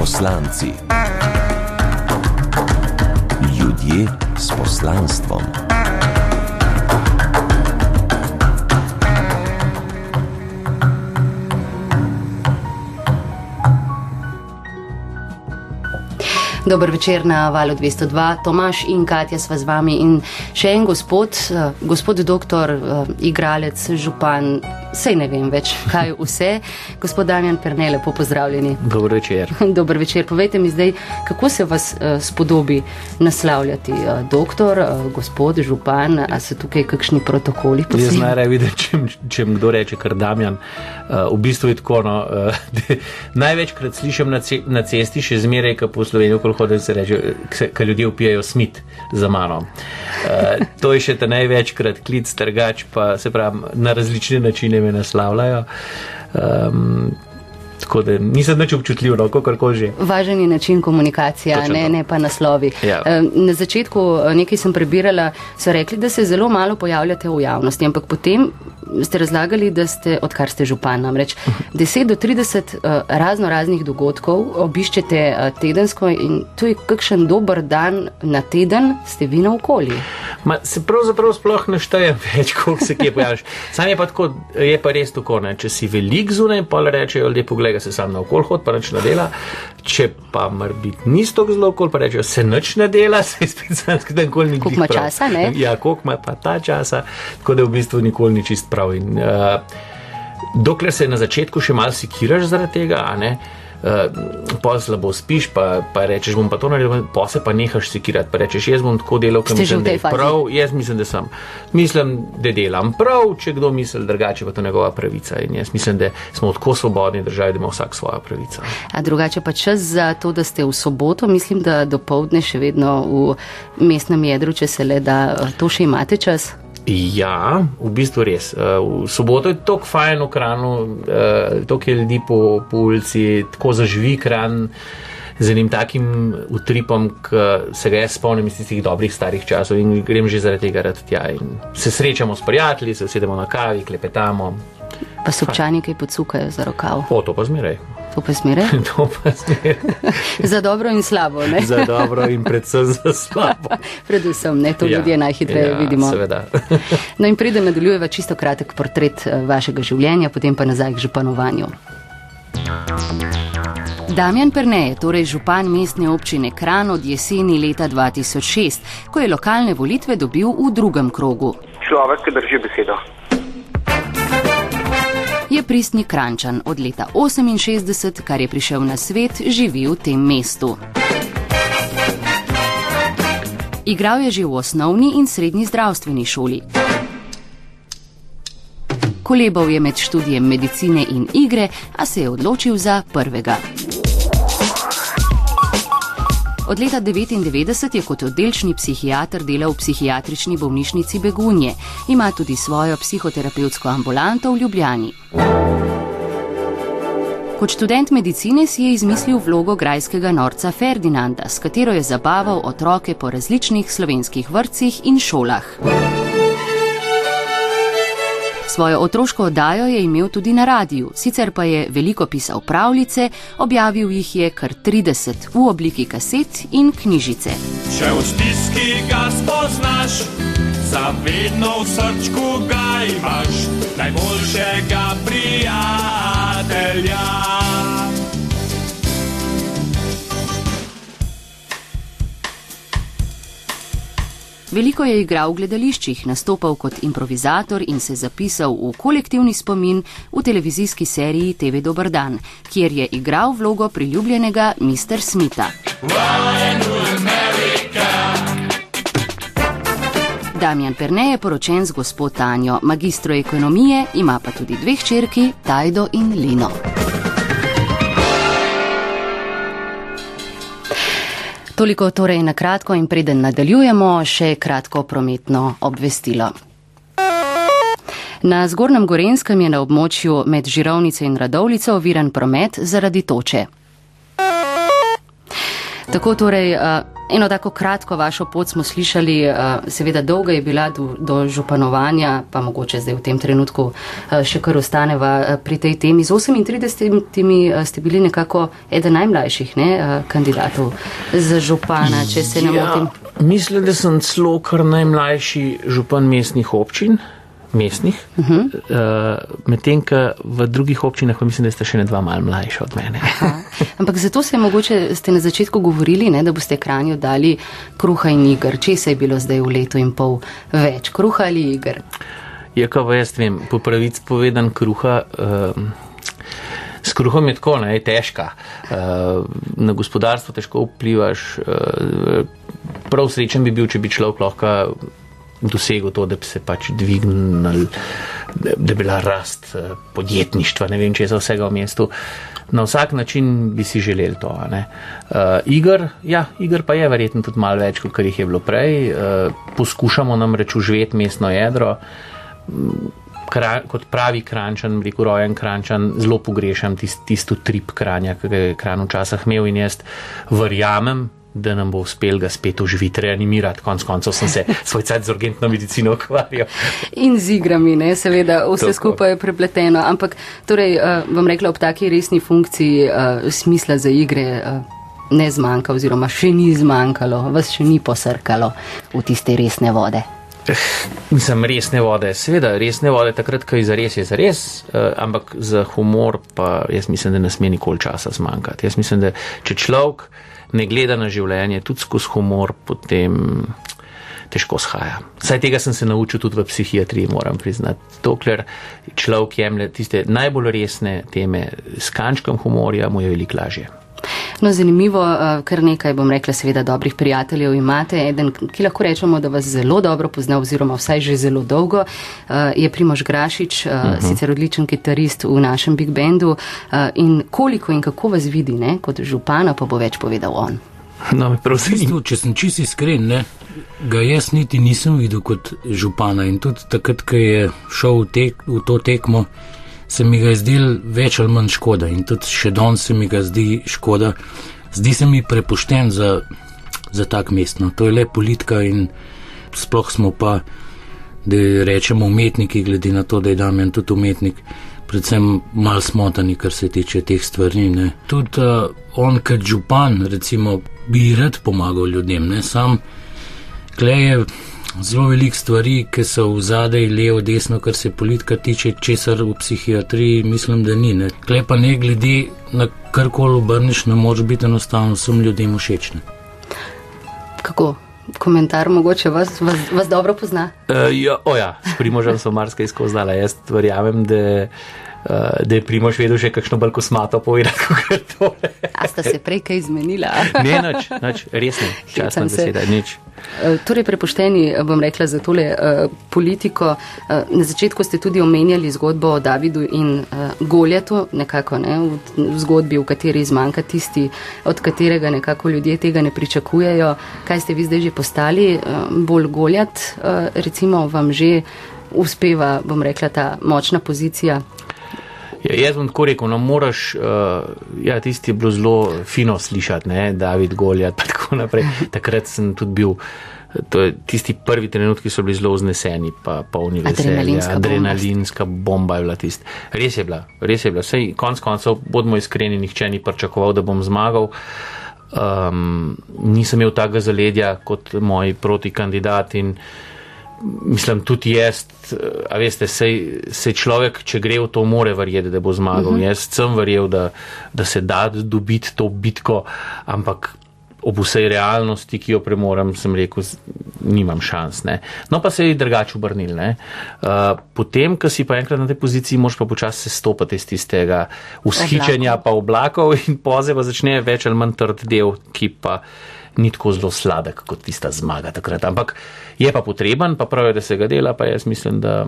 poslanci. Ljudje s poslanstvom. Dober večer na valu 202, Tomaš in Katja sva z vami in še en gospod, uh, gospod doktor, uh, igralec, župan, sej ne vem več, kaj vse. Gospod Damjan Perne, lepo pozdravljeni. Dober večer. Dober večer. Povejte mi zdaj, kako se vas uh, spodobi naslavljati, uh, doktor, uh, gospod, župan, a so tukaj kakšni protokoli? Jaz najraje vidim, če, če kdo reče, kar Damjan. Uh, v bistvu je tako, no, uh, največkrat slišim na, ce na cesti, še zmeraj, ko po Sloveniji hodi se reče, ker ljudje upijajo smit za mano. Uh, to je še ta največkrat klic, trgač, pa se pravi, na različne načine me naslavljajo. Um, Tako da nisem več občutljiv, no, kako že. Važen je način komunikacije, ne, ne pa naslovi. Ja. Na začetku nekaj sem prebirala, so rekli, da se zelo malo pojavljate v javnosti, ampak potem ste razlagali, da ste, odkar ste župan, namreč 10 do 30 uh, razno raznih dogodkov obiščete uh, tedensko in to je kakšen dober dan na teden, ste vi na okolju. Se pravzaprav sploh ne šteje več, koliko se kje pojaviš. Sam je pa, tako, je pa res tako, ne? če si velik zunaj, pa rečejo, da pogleda se sam na okol, hod pa nič ne dela. Če pa mar biti nisto zelo okol, pa rečejo, se nič ne dela, se specialno, da nikoli ni bilo. Koliko ima časa, ne? Ja, koliko ima pa ta časa, tako da v bistvu nikoli ni čist prav. In, uh, dokler se na začetku še malo sikiraš zaradi tega, a ne. Uh, pa slabo spiš, pa, pa rečeš, bom pa to naredil, pa se pa nehaš sikirati, pa rečeš, jaz bom tako delal, kot mislim, da je prav, jaz mislim, da sem. Mislim, da delam prav, če kdo misli drugače, pa to je njegova pravica. In jaz mislim, da smo tako svobodni državi, da ima vsak svojo pravico. A drugače pa čas za to, da ste v soboto, mislim, da do povdne še vedno v mestnem jedru, če se le da, to še imate čas? Ja, v bistvu res. Eh, v soboto je tako fajn v kranu, eh, toliko je ljudi po, po ulici, tako zaživi kran z enim takim utripom, ki se ga jaz spomnim iz tistih dobrih starih časov in grem že zaradi tega rad tja. In se srečamo s prijatelji, se usedemo na kavi, klepetamo. Pa so občani kaj podsukajo za rokav. O, to pa zmeraj. To pa smere? to pa smere. za dobro in slabo, ne? za dobro in predvsem za slabo. predvsem, ne, to ja, ljudje najhitreje ja, vidimo. Seveda. no in preden nadaljujeva čisto kratek portret eh, vašega življenja, potem pa nazaj k županovanju. Damjan Perne je torej župan mestne občine Kran od jeseni leta 2006, ko je lokalne volitve dobil v drugem krogu. Človek, ki drži besedo je pristni Krančan od leta 68, kar je prišel na svet, živi v tem mestu. Igral je že v osnovni in srednji zdravstveni šoli. Kolebal je med študijem medicine in igre, a se je odločil za prvega. Od leta 1999 je kot oddelčni psihiater delal v psihiatrični bolnišnici Begunje. Ima tudi svojo psihoterapevtsko ambulanto v Ljubljani. Kot študent medicine si je izmislil vlogo grajskega norca Ferdinanda, s katero je zabaval otroke po različnih slovenskih vrtcih in šolah. Svojo otroško oddajo je imel tudi na radiju, sicer pa je veliko pisal pravljice, objavil jih je kar 30 v obliki kaset in knjižice. Če v stiski ga spoznaš, zavedno v srčku ga imaš, najboljšega prijatelja. Veliko je igral v gledališčih, nastopal kot improvizator in se zapisal v kolektivni spomin v televizijski seriji TV Dobr dan, kjer je igral vlogo priljubljenega Mr. Smitha. Damjan Perne je poročen z gospod Tanjo, magistro ekonomije, ima pa tudi dve hčerki, Tajdo in Lino. Toliko torej na kratko in preden nadaljujemo, še kratko prometno obvestilo. Na Zgornjem Gorenskem je na območju med Žirovnico in Radovlico oviran promet zaradi toče. Tako torej, uh, eno tako kratko vašo pot smo slišali, uh, seveda dolga je bila do, do županovanja, pa mogoče zdaj v tem trenutku uh, še kar ostaneva pri tej temi. Z 38 uh, ste bili nekako eden najmlajših ne, kandidatov za župana, če se ne motim. Ja, mislim, da sem celo kar najmlajši župan mestnih občin mestnih, uh -huh. uh, medtem ko v drugih občinah, pa mislim, da ste še ne dva malj mlajši od mene. Ampak zato se mogoče, ste na začetku govorili, ne, da boste kranju dali kruha in igr. Če se je bilo zdaj v letu in pol več, kruha ali igr? Je, ja, ko jaz vem, po pravic povedan kruha. Uh, S kruhom je tako, ne, je težka. Uh, na gospodarstvo težko vplivaš. Uh, prav srečen bi bil, če bi človek lahko dosegel to, da bi se pač dvignil, da bi bila rast eh, podjetništva, ne vem, če je za vsega v mestu. Na vsak način bi si želeli to. Uh, igr, ja, igr pa je verjetno tudi malo več, kot jih je bilo prej. Uh, poskušamo namreč uživeti mestno jedro. Kra, kot pravi krančan, rekel rojen krančan, zelo pogrešam tist, tisto trip kranja, ki je kran včasih imel in jaz verjamem, da nam bo uspel ga spet oživiti, reanimirati. Konec koncev sem se svoj cajt z urgentno medicino ukvarjal. In z igrami, ne, seveda, vse Tako. skupaj je prepleteno. Ampak, torej, uh, vam rekla, ob taki resni funkciji uh, smisla za igre. Uh, Ne zmanjka, oziroma še ni zmanjkalo, vas še ni posrkalo v tiste resne vode. Nisem resne vode, seveda resne vode, takrat, ko je za res, je za res, ampak za humor pa jaz mislim, da ne sme nikoli časa zmanjkati. Jaz mislim, da če človek ne gleda na življenje, tudi skozi humor, potem težko shaja. Saj tega sem se naučil tudi v psihiatriji, moram priznati. Dokler človek jemlje tiste najbolj resne teme s kančkom humorja, mu je veliko lažje. No, zanimivo, eh, kar nekaj, bom rekla, seveda dobrih prijateljev imate. Eden, ki lahko rečemo, da vas zelo dobro pozna, oziroma vsaj že zelo dolgo, eh, je Primož Grašič, uh eh, -huh. Mhm. sicer odličen kitarist v našem Big Bandu. In koliko in kako vas vidi, ne, kot župana, pa bo več povedal on. No, prosim, če sem čisto iskren, ne, ga jaz niti nisem videl kot župana in tudi takrat, ko je šel v, tek, v to tekmo se mi ga je zdel več ali manj škoda in tudi še danes se mi ga zdi škoda. Zdi se mi prepušten za, za tak mest. No. To je le politika in sploh smo pa, da rečemo umetniki, glede na to, da je Damien tudi umetnik, predvsem mal smotani, kar se tiče teh stvari. Ne. Tudi uh, on, kot župan, recimo, bi rad pomagal ljudem, ne sam. Klej je zelo veliko stvari, ki so v zadej, levo, desno, kar se politika tiče, česar v psihiatriji mislim, da ni. Klej pa ne glede na karkoli obrniš, ne more biti enostavno vsem ljudem všečne. Kako? Komentar mogoče vas, vas, vas dobro pozna? Uh, ja, oja, s primožem so marsikaj skoznala. Jaz verjamem, da. Uh, da je Primož vedel še kakšno bolj kosmato povedati, kot je to. A sta se prej kaj izmenila? ne, nič, nič, res ne, časna beseda, nič. Uh, torej, prepušteni, bom rekla za tole uh, politiko. Uh, na začetku ste tudi omenjali zgodbo o Davidu in uh, Goljatu, nekako ne, v, v zgodbi, v kateri zmanjka tisti, od katerega nekako ljudje tega ne pričakujejo. Kaj ste vi zdaj že postali, uh, bolj Goljat, uh, recimo vam že uspeva, bom rekla, ta močna pozicija Ja, jaz bom tako rekel, no, moraš, uh, ja, tisti je bilo zelo fino slišati, ne, David Goljat, pa tako naprej. Takrat sem tudi bil, to je tisti prvi trenutki so bili zelo zneseni, pa polni veselja. Adrenalinska bomba je bila tista. Res je bila, res je bila. Sej, konc koncev, bodimo iskreni, nihče ni pričakoval, da bom zmagal. Um, nisem imel takega zaledja kot moji proti kandidati in mislim, tudi jaz, a veste, sej, sej človek, če gre v to, more verjeti, da bo zmagal. Uh mhm. -huh. Jaz sem verjel, da, da se da dobiti to bitko, ampak ob vsej realnosti, ki jo premorem, sem rekel, nimam šans. Ne. No, pa se je drugače obrnil. Uh, potem, ko si pa enkrat na tej poziciji, moš pa počasi se stopiti iz tistega ushičenja pa oblakov in poze pa začne več ali manj trd del, ki pa ni tako zelo sladek kot tista zmaga takrat. Ampak je pa potreben, pa pravijo, da se ga dela, pa jaz mislim, da.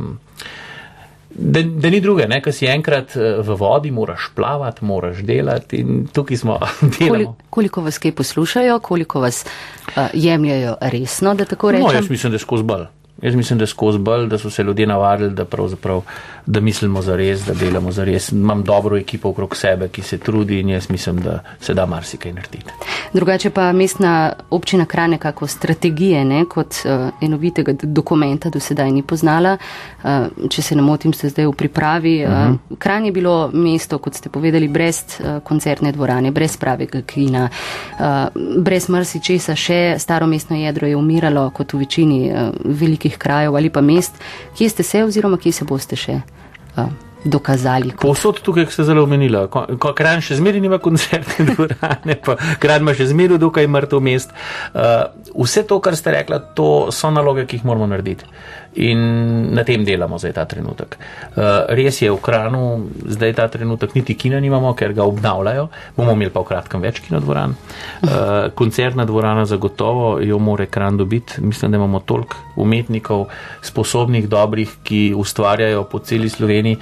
Da, da ni druge, ne, ker si enkrat eh, v vodi, moraš plavati, moraš delati in tukaj smo. Koli, koliko vas kaj poslušajo, koliko vas uh, jemljajo resno, da tako rečem? No, jaz mislim, da skozi bal. Jaz mislim, da skozi bolj, da so se ljudje navadili, da, da mislimo za res, da delamo za res. Imam dobro ekipo okrog sebe, ki se trudi in jaz mislim, da se da marsikaj narediti. Drugače pa mestna občina Kran nekako strategije, ne, kot uh, enovitega dokumenta do sedaj ni poznala. Uh, če se ne motim, ste zdaj v pripravi. Uh, uh -huh. Kran je bilo mesto, kot ste povedali, brez uh, koncertne dvorane, brez pravega kina, uh, brez mrsi česa še. Staro mestno jedro je umiralo kot v večini uh, velikih krajev ali pa mest. Kje ste se oziroma kje se boste še? Uh, dokazali. Kot... Posod tukaj se zelo omenila. Kran še zmeri nima koncertne dvorane, pa kran ima še zmeri dokaj mrtev mest. Uh, vse to, kar ste rekla, to so naloge, ki jih moramo narediti. In na tem delamo zdaj ta trenutek. Uh, res je, v kranu zdaj ta trenutek niti kina nimamo, ker ga obnavljajo. Bomo imeli pa v kratkem več kinodvoran. Uh, koncertna dvorana zagotovo jo more kran dobiti. Mislim, da imamo toliko umetnikov, sposobnih, dobrih, ki ustvarjajo po celi Sloveniji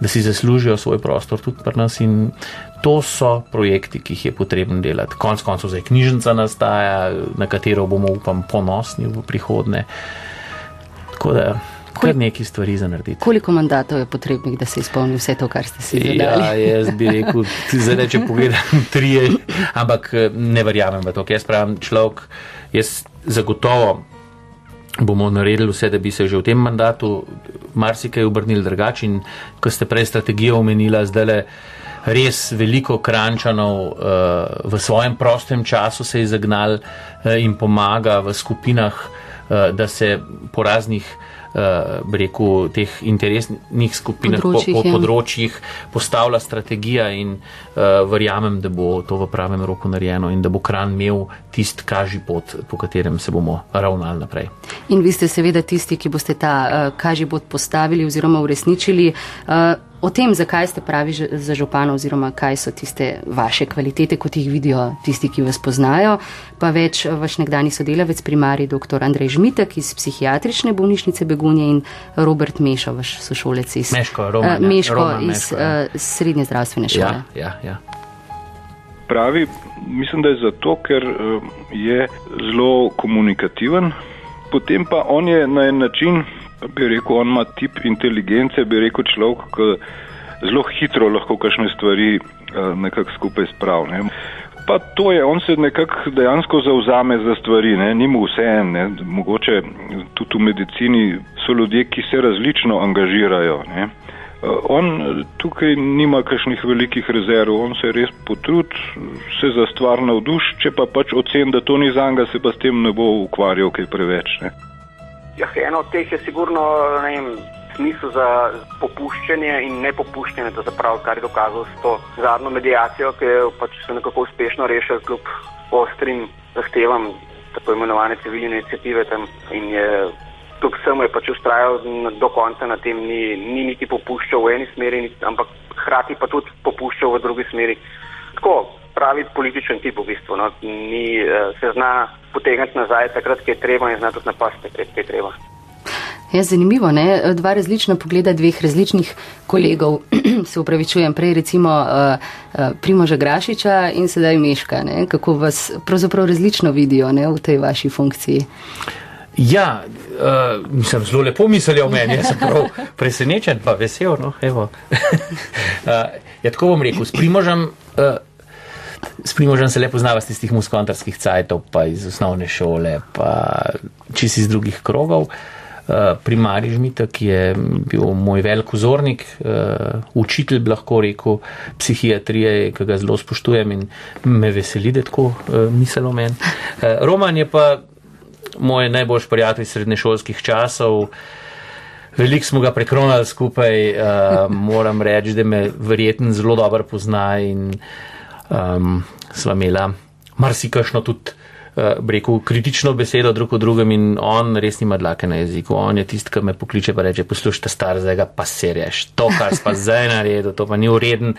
da si zaslužijo svoj prostor tudi pri nas. In to so projekti, ki jih je potrebno delati. Konec koncev zdaj knjižnica nastaja, na katero bomo, upam, ponosni v prihodnje. Tako da. Kar nekaj stvari za narediti. Koliko mandatov je potrebnih, da se izpolni vse to, kar ste si zadali? Ja, jaz bi rekel, zdaj če pogledam tri, ampak ne verjamem v to, jaz pravim človek, jaz zagotovo bomo naredili vse, da bi se že v tem mandatu marsikaj obrnili drugače. In ko ste prej strategijo omenila, zdaj le res veliko krančanov uh, v svojem prostem času se je zagnal uh, in pomaga v skupinah, da se po raznih uh, rekel, teh interesnih skupinah, področjih, po, po področjih postavlja strategija in uh, verjamem, da bo to v pravem roku narejeno in da bo kran imel tist kaži pot, po katerem se bomo ravnali naprej. In vi ste seveda tisti, ki boste ta uh, kaži pot postavili oziroma uresničili. Uh, O tem, zakaj ste pravi za župana oziroma kaj so tiste vaše kvalitete, kot jih vidijo tisti, ki vas poznajo, pa več vaš nekdani sodelavec primari dr. Andrej Žmitek iz psihiatrične bolnišnice Begunje in Robert Mešo, vaš sošolec iz, Meško, Roman, uh, Meško Roman, iz Meško, ja. uh, srednje zdravstvene šole. Ja, ja, ja. Pravi, mislim, da je zato, ker uh, je zelo komunikativen, potem pa on je na en način bi rekel, on ima tip inteligence, bi rekel človek, ki zelo hitro lahko kakšne stvari uh, nekako skupaj spravlja. Pa to je, on se nekako dejansko zauzame za stvari, ne? ni mu vse en, ne? mogoče tudi v medicini so ljudje, ki se različno angažirajo. Ne? Uh, on tukaj nima kakšnih velikih rezerv, on se res potrud, se za stvar navduš, če pa pač ocen, da to ni za njega, se pa s tem ne bo ukvarjal kaj preveč. Ne? Ja, eno od teh je sigurno smisel za popuščanje in ne popuščanje, da zapravo kar je dokazal s to zadnjo medijacijo, ki je pač se nekako uspešno rešil kljub ostrim zahtevam tako imenovane civilne inicijative tam in je kljub vsemu je pač ustrajal do konca na tem, ni, ni niti popuščal v eni smeri, ampak hkrati pa tudi popuščal v drugi smeri. Tako, pravi političen tip v bistvu, no, ni, eh, se zna potegniti nazaj, takrat, ko je treba in zna tudi napasti, takrat, ko je treba. Je ja, zanimivo, ne? dva različna pogleda dveh različnih kolegov. Se upravičujem, prej recimo uh, uh, Primoža Grašiča in sedaj Meška, ne? kako vas pravzaprav različno vidijo ne? v tej vaši funkciji. Ja, uh, mislim, zelo lepo mislijo o meni, jaz sem prav presenečen, pa vesel. No? uh, ja, tako bom rekel, s Primožem. Uh, S primožem se lepo znava iz tistih muskontarskih cajtov, pa iz osnovne šole, pa čisi iz drugih krogov. Uh, Primari Žmitek je bil moj velik vzornik, uh, učitelj, bi lahko rekel, psihiatrije, ki ga zelo spoštujem in me veseli, da tako uh, misel o meni. Roman je pa moj najboljši prijatelj srednješolskih časov. Veliko smo ga prekronali skupaj, moram reči, da me verjetno zelo dobro pozna in uh, um, sva imela marsikašno tudi. Uh, rekel kritično besedo drug o drugem in on res nima dlake na jeziku. On je tisti, ki me pokliče pa reče: Poslušaj, star zdaj pa serješ. To, kar si pa zdaj naredil, to pa ni ureden,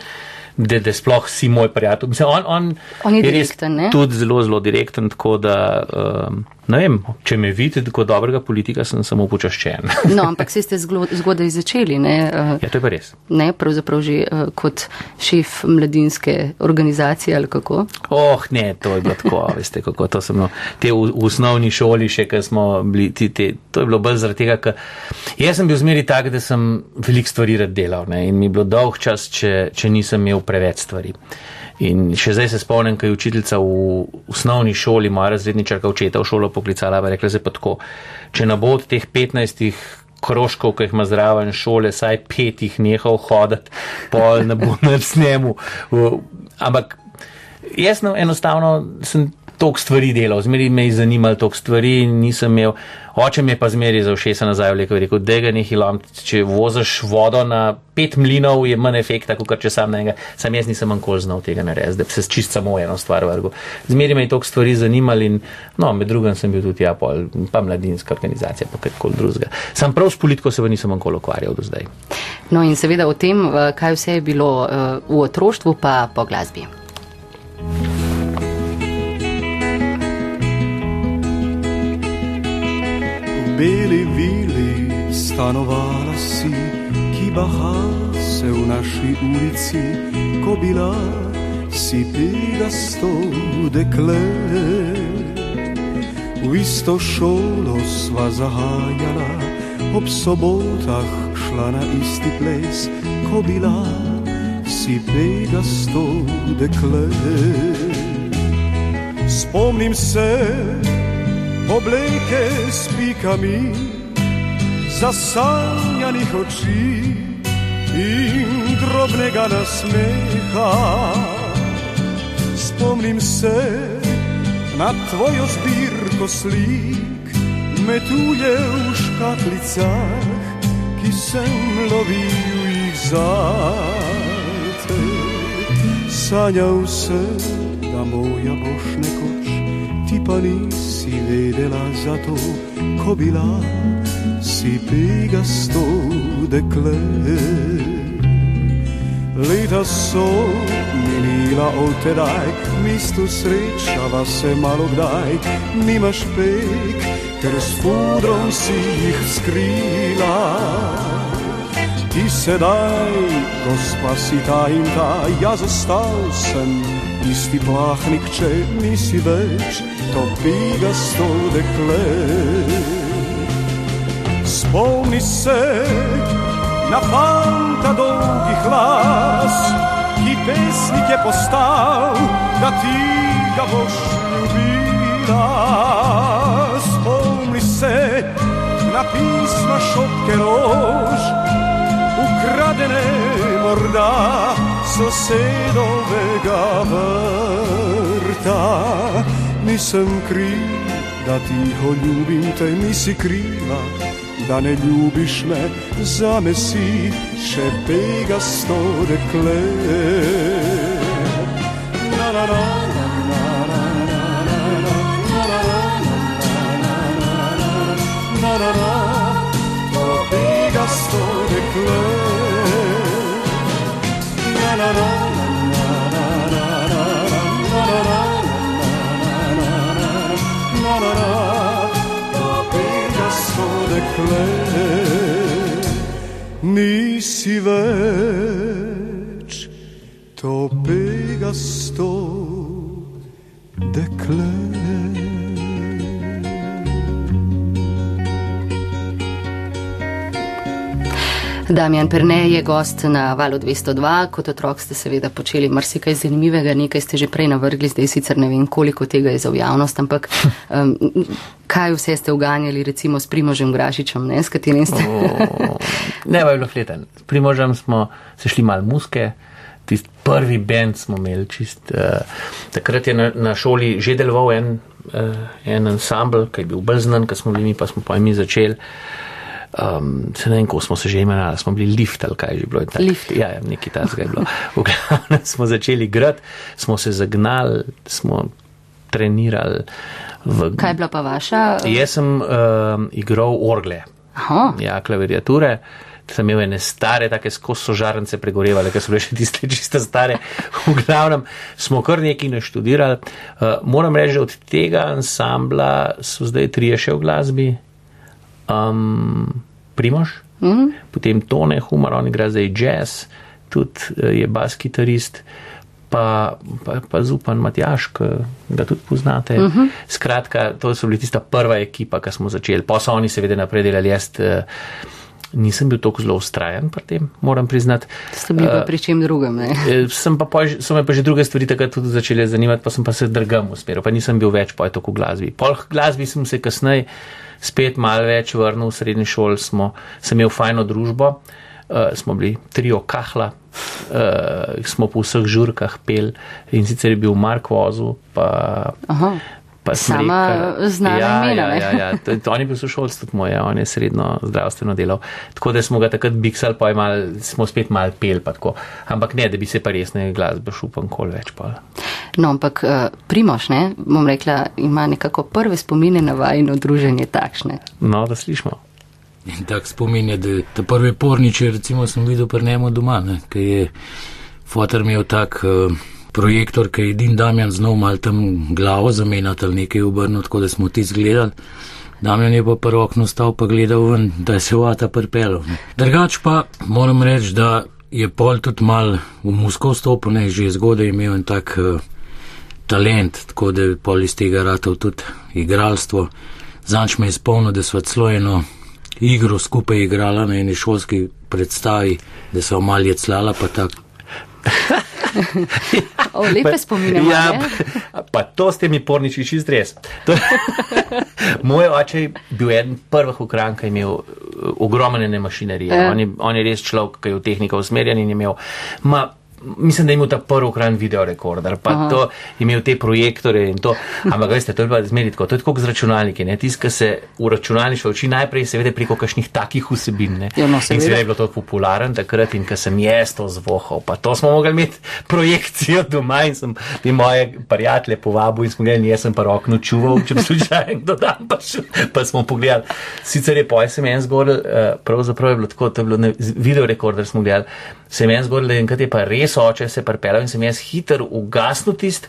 da, da sploh si moj prijatelj. Mislim, on, on, on je, je direkten, tudi zelo, zelo direkten, tako da. Um, Ne vem, če me vidite kot dobrega politika, sem samo počaščen. no, ampak se ste zgodaj začeli, ne? Ja, to je pa res. Ne, pravzaprav že uh, kot šef mladinske organizacije ali kako? Oh, ne, to je bilo tako, veste, kako to sem, no, te v, v osnovni šoli še, ker smo bili, ti, te, to je bilo bolj zaradi tega, ker jaz sem bil zmeri tak, da sem velik stvari rad delal, ne, in mi je bilo dolg čas, če, če nisem imel preveč stvari. In še zdaj se spomnim, ko je učiteljica v osnovni šoli, moja razredničarka očeta v šolo poklicala, pa rekla se pa tako, če ne bo od teh 15 krožkov, ki jih ima zraven šole, saj petih nehal hoditi, pol ne bo nič s njemu. Ampak jaz no, enostavno sem toliko stvari delal, zmeri me je zanimalo toliko stvari nisem imel. Oče mi je pa zmeri za všesa nazaj vlekel, rekel, da ga ni hilom, če voziš vodo na pet mlinov, je manj efekta, kot če sam na enega. Sam jaz nisem manjkol znal tega narediti, da bi se čist samo eno stvar vrgel. Zmeri me je toliko stvari zanimalo in no, med drugim sem bil tudi ja, pol, pa mladinska organizacija, pa kakor drugega. Sam prav s politiko se pa nisem manjkol ukvarjal do zdaj. No in seveda o tem, eh, kaj vse je bilo eh, v otroštvu, pa po glasbi. Beli vili stanovala si, ki baha se v naši ulici, ko bila si pegasto dekle. V isto šolo sva zahajala, ob sobotah šla na isti ples, ko bila si pegasto dekle. Spomnim se, obleke s pikami zasanjanih oči in drobnega nasmeha. Spomnim se na tvojo zbirko slik, metuje v škatlicah, ki sem lovil jih zate. Sanjal sem, da moja boš nekoč, pa nisi vedela za to, ko bila si pegasto dekle. Leta so minila od tedaj, mesto srečava se malo kdaj, nimaš pek, ker s fudrom si jih skrila. Ti sedaj, gospa si ta in ta, jaz ostal sem isti plahnik, če nisi več to pegasto dekle. Spomni se na fanta dolgih las, ki pesnik je postal, da ti ga boš ljubila. Spomni se na pisma šopke rož, ukradene morda sosedove ga vrta. Nisem kriv, da ti ho ljubim, te si kriva, da ne ljubiš me, zame si še pegasto dekle. Na, na, na. Na na na, o pegasto Nisi več to pegasto dekle. Damjan Perne je gost na valu 202. Kot otrok ste seveda počeli marsikaj zanimivega, nekaj ste že prej navrgli, zdaj sicer ne vem, koliko tega je za javnost, ampak um, kaj vse ste uganjali, recimo s Primožem Grašičem, ne, s katerim ste. O, ne, pa je bilo fleten. S Primožem smo se šli mal muske. Tisti prvi bend smo imeli čist. Uh, takrat je na, na šoli že deloval en, uh, en ansambl, ki je bil bolj znan, ker smo bili mi, pa smo pa mi začeli. Um, se ne vem, ko smo se že imenovali, smo bili lift ali kaj je že bilo. Tak, Lift. Ja, ja nekaj tasga je bilo. V glavnem smo začeli grad, smo se zagnali, smo trenirali. V... Kaj je bila pa vaša? Jaz sem um, igral orgle, Aha, ja, klaviature. Sem imel ene stare, tako skozi sožarnice pregorevale, ker so bile še tiste čiste stare. V glavnem smo kar nekaj naštudirali. Uh, moram reči, da od tega ansambla so zdaj trije še v glasbi. Um, Primož, mm -hmm. potem Tone Humor, on igra zdaj jazz, tudi uh, je bas kitarist. Pa, pa, pa zupan Matjaš, ki ga tudi poznate. Uh -huh. Skratka, to so bili tista prva ekipa, ki smo začeli. Pa so oni seveda naprej delali, jaz uh, nisem bil tako zelo ustrajen pri tem, moram priznati. Ste bili pa pri čem drugem, ne? Eh, Sem pa, pol, so me pa že druge stvari takrat tudi začele zanimati, pa sem pa se drgam usmeril, pa nisem bil več poj tako v glasbi. Pol glasbi sem se kasneje spet malo več vrnil v srednji šol, smo, sem imel fajno družbo, uh, smo bili trio kahla, uh, smo po vseh žurkah pel in sicer je bil Mark Vozu, pa Aha. Pa Sama Smrekar. znana ja, imena, Ja, ja, ja. To- to- On je bil sošolc tudi moj, ja, on je srednjo zdravstveno delal. Tako da smo ga takrat biksali, pa mal, smo spet mal pel. pa tako. Ampak ne, da bi se pa resne glasbe šupam kol več pa. No, ampak uh, Primoš, ne, bom rekla, ima nekako prve spomine na vajno druženje takšne. No, da slišimo. In tak spomin je, da te prve porniče, recimo, sem videl pri njemu doma, ne, ki je fotor imel tak uh, projektor, ki je Din Damjan znal mal tam glavo zamenjati ali nekaj obrniti, tako da smo ti zgledali. Damjan je pa prvo okno stal pa gledal ven, da je se vata prpelo. Drugač pa moram reči, da je pol tudi mal v musko vstopil, ne, že zgodaj imel en tak uh, talent, tako da je pol iz tega ratov tudi igralstvo. Zanč me je spomnil, da sva celo eno igro skupaj igrala na eni šolski predstavi, da so malje clala, pa tako. O, lepe spomine ja, pa, pa to ste mi porniči čist res. To, moj oče je bil eden prvih ukran, ki je imel uh, ogromne mašinerije. Ja. On, je, on je res človek, ki je v tehniko usmerjen in je imel. Ma, Mislim, da je imel ta prvi ukran videorekorder, pa Aha. To je imel te projektore in to. Ampak veste, to je pa zmeri tako, to je tako z računalniki. Tisk, ki se v računalništvo uči najprej, seveda preko kakšnih takih vsebin. Ne? Ja, no, in seveda. je bilo to popularen takrat in ko sem jaz to zvohal, pa to smo mogli imeti projekcijo doma in sem te moje prijatelje povabil in smo gledali, jaz sem pa rok nočuval, če bi slučajno kdo dan pa, šel, pa smo pogledali. Sicer je poj sem en zgorel, uh, pravzaprav je bilo tako, to je bilo ne, video rekorder smo gledali, sem en zgorel, da enkrat je pa res oče se prepelal in sem jaz hiter ugasnil tist,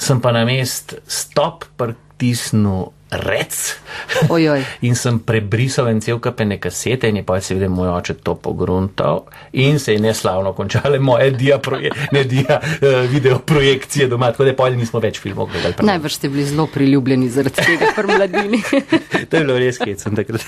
sem pa na mest stop pritisnil rec. Ojoj. In sem prebrisal en cel kapene kasete in je pa seveda moj oče to pogruntal in se je neslavno končale moje dia, proje, ne dia uh, video projekcije doma, tako da pol nismo več filmov gledali. Najbrž ste bili zelo priljubljeni zaradi tega pri mladini. To je bilo res hecen takrat.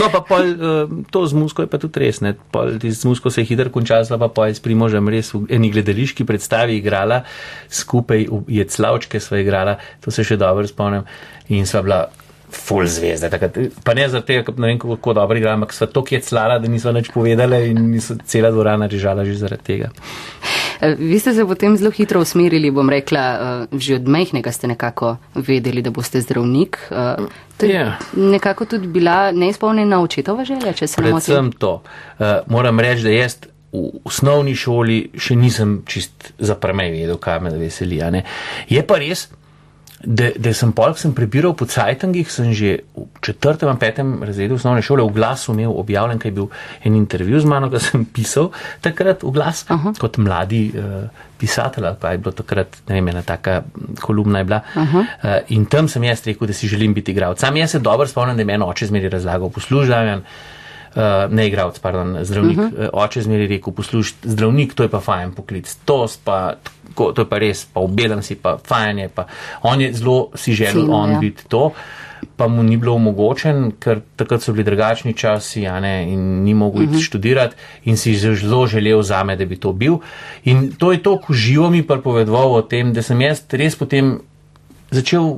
No, pa pol, uh, to z musko je pa tudi res, ne. Pol, z musko se je hitro končala, pa pol s primožem res v eni gledališki predstavi igrala, skupaj v Jeclavčke sva igrala, to se še dobro spomnim, in sva bila full zvezda. Takrat, pa ne zaradi tega, ker ne vem, kako dobro igra, ampak sva to jeclala, da nisva nič povedala in niso cela dvorana režala že zaradi tega. Eh, Vi ste se potem zelo hitro usmerili, bom rekla, eh, že od mehkega ste nekako vedeli, da boste zdravnik. Eh, To je Ja. nekako tudi bila neizpolnjena očetova želja, če se ne motim. Predvsem to. Moram reči, da jaz v osnovni šoli še nisem čist za premej vedel, kaj me veseli. Je pa res, da, da sem polk sem prebiral po Cajtangih, sem že v četrtem petem razredu osnovne šole v glasu imel objavljen, kaj je bil en intervju z mano, ki sem pisal takrat v glas Aha. kot mladi uh, pisatelj, ali pa je bilo takrat, ne vem, ena taka kolumna je bila. Uh, in tam sem jaz rekel, da si želim biti igralec. Sam jaz se dobro spomnim, da je meni oče zmeri razlagal, poslužavam. Uh, ne igralec, pardon, zdravnik. Uh -huh. uh, oče zmeri rekel, poslušaj, zdravnik, to je pa fajn poklic, to, pa, tako, to je pa res, pa obelen si, pa fajn je. Pa. On je zelo si želel, Cenil, on ja. biti to, pa mu ni bilo omogočen, ker takrat so bili drugačni časi ne, in ni mogel iti uh -huh. študirati in si zelo želel za me, da bi to bil. In to je to, ko živo mi pripovedoval o tem, da sem jaz res potem začel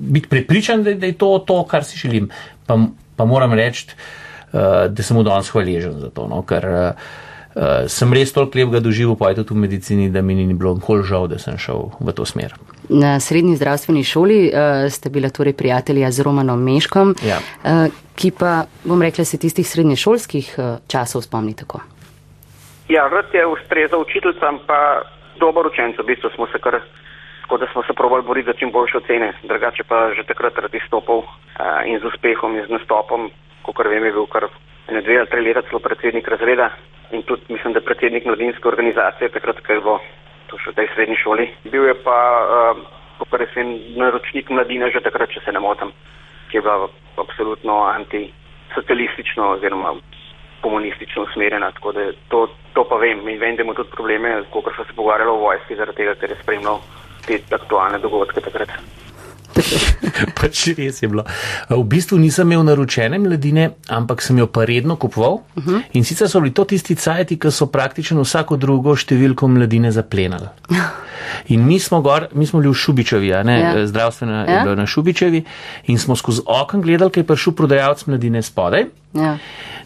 biti prepričan, da, da je to to, kar si želim. Pa, pa moram reči, uh, da sem mu danes hvaležen za to, no, ker uh, uh, sem res toliko lepega doživel, pa je tudi v medicini, da mi ni bilo nikoli žal, da sem šel v to smer. Na srednji zdravstveni šoli uh, ste bila torej prijatelja z Romanom Meškom, Ja. uh, ki pa, bom rekla, se tistih srednješolskih uh, časov spomni tako. Ja, rad je ustrezal učiteljcem, pa dober učenec, v bistvu smo se kar, tako da smo se provali boriti za čim boljše ocene, drugače pa že takrat rad izstopal uh, in z uspehom in z nastopom, kot vem, je bil kar ene dve ali tri leta celo predsednik razreda in tudi mislim, da predsednik mladinske organizacije, takrat, ko je bilo to še v tej srednji šoli. Bil je pa, uh, kot rečem, naročnik mladine že takrat, če se ne motim, ki je bila absolutno antisocialistično oziroma komunistično usmerjena, tako da to, to pa vem. In vem, da ima tudi probleme, kot so se pogovarjali o vojski, zaradi tega, ker je spremljal te aktualne dogodke takrat. pač res je bilo. V bistvu nisem imel naročene mladine, ampak sem jo pa redno kupoval. Uh -huh. In sicer so bili to tisti cajti, ki so praktično vsako drugo številko mladine zaplenali. In mi smo, gor, mi smo bili v Šubičevi, ja. zdravstvena ja. je bila na Šubičevi, in smo skozi okno gledali, kaj je prišel prodajalec mladine spodaj. Ja.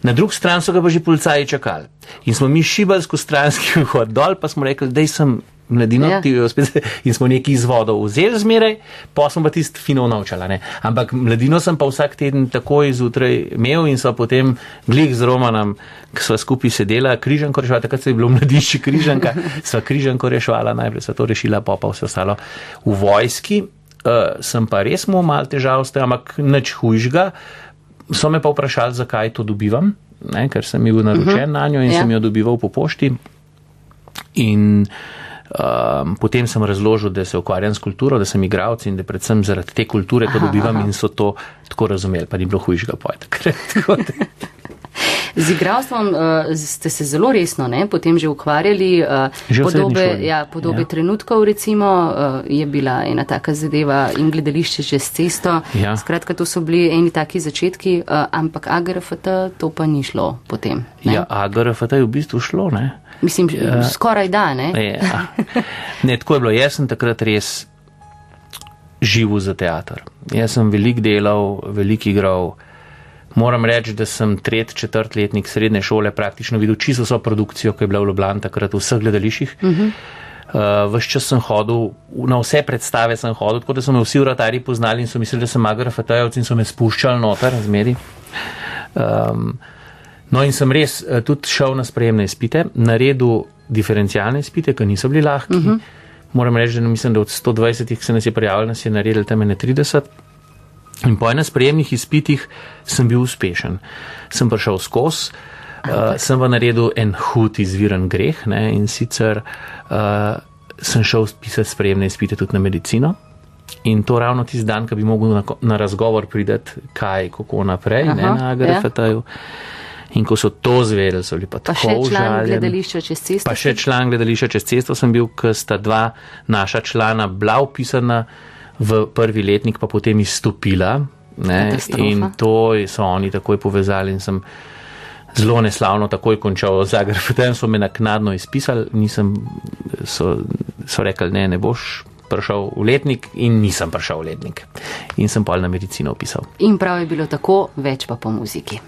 Na drugi strani so ga pa že policaji čakali. In smo mi šibali skozi stranski vhod dol, pa smo rekli, da sem mladino, ja. spet, in smo neki izvodov vzeli zmeraj, pa smo pa tisti fino naučali. Ampak mladino sem pa vsak teden takoj zjutraj imel in so potem glik z Romanom, ki so skupaj sedela, križanko rešvala, takrat se je bilo mladišče križanka, sva križanko rešvala, najprej so to rešila, pa pa vse ostalo v vojski. Uh, sem pa res imel malo težav s tem, ampak nič hujšega. So me pa vprašali, zakaj to dobivam, ne, ker sem bil naročen uh -huh. na njo in ja. sem jo dobival po pošti. In Um, potem sem razložil, da se ukvarjam s kulturo, da sem igralec in da predvsem zaradi te kulture to dobivam in so to tako razumeli, pa ni bilo hujšega pojta. Z igralstvom uh, ste se zelo resno ne, potem že ukvarjali. Uh, že podobe ja, podobe ja. trenutkov, recimo, uh, je bila ena taka zadeva in gledališče že s cesto. Ja. Skratka, to so bili eni taki začetki, uh, ampak AGRFT to pa ni šlo potem. Ne? Ja, AGRFT je v bistvu šlo, ne? Mislim, uh, skoraj da, ne? Ja. Ne, tako je bilo. Jaz sem takrat res živel za teater. Jaz sem velik delal, velik igral. Moram reči, da sem tret, četrt letnik srednje šole praktično videl čisto vso produkcijo, ki je bila v Ljubljani takrat v vseh gledališčih. Uh -huh. Uh, Ves čas sem hodil, na vse predstave sem hodil, tako da so me vsi vrtari poznali in so mislili, da sem magar fatajovci in so me spuščali noter, razmeri. Um, No, in sem res uh, tudi šel na sprejemne izpite, naredil diferencialne izpite, ki niso bili lahki. Uh -huh. Moram reči, da mislim, da od 120, ki se nas je prijavilo, nas je naredil tam 30. In po enem sprejemnih izpitih sem bil uspešen. Sem prišel skozi, uh, sem pa naredil en hud izviren greh ne, in sicer uh, sem šel pisati sprejemne izpite tudi na medicino. In to ravno tisti dan, ko bi mogel na, na razgovor prideti, kaj, kako naprej, Aha, ne na AGRFT-ju. Ja. In ko so to zvedeli, so bili pa, pa tako užaljeni. Pa še član gledališča čez cesto? Pa še član gledališča čez cesto sem bil, ker sta dva naša člana bila upisana v prvi letnik, pa potem izstopila. In to so oni takoj povezali in sem zelo neslavno takoj končal Zagreb. Potem so me naknadno izpisali, nisem, so, so rekli, ne, ne boš. Prišel v letnik in nisem prišel v letnik. In sem pa na medicino opisal. In prav je bilo tako, več pa po muziki.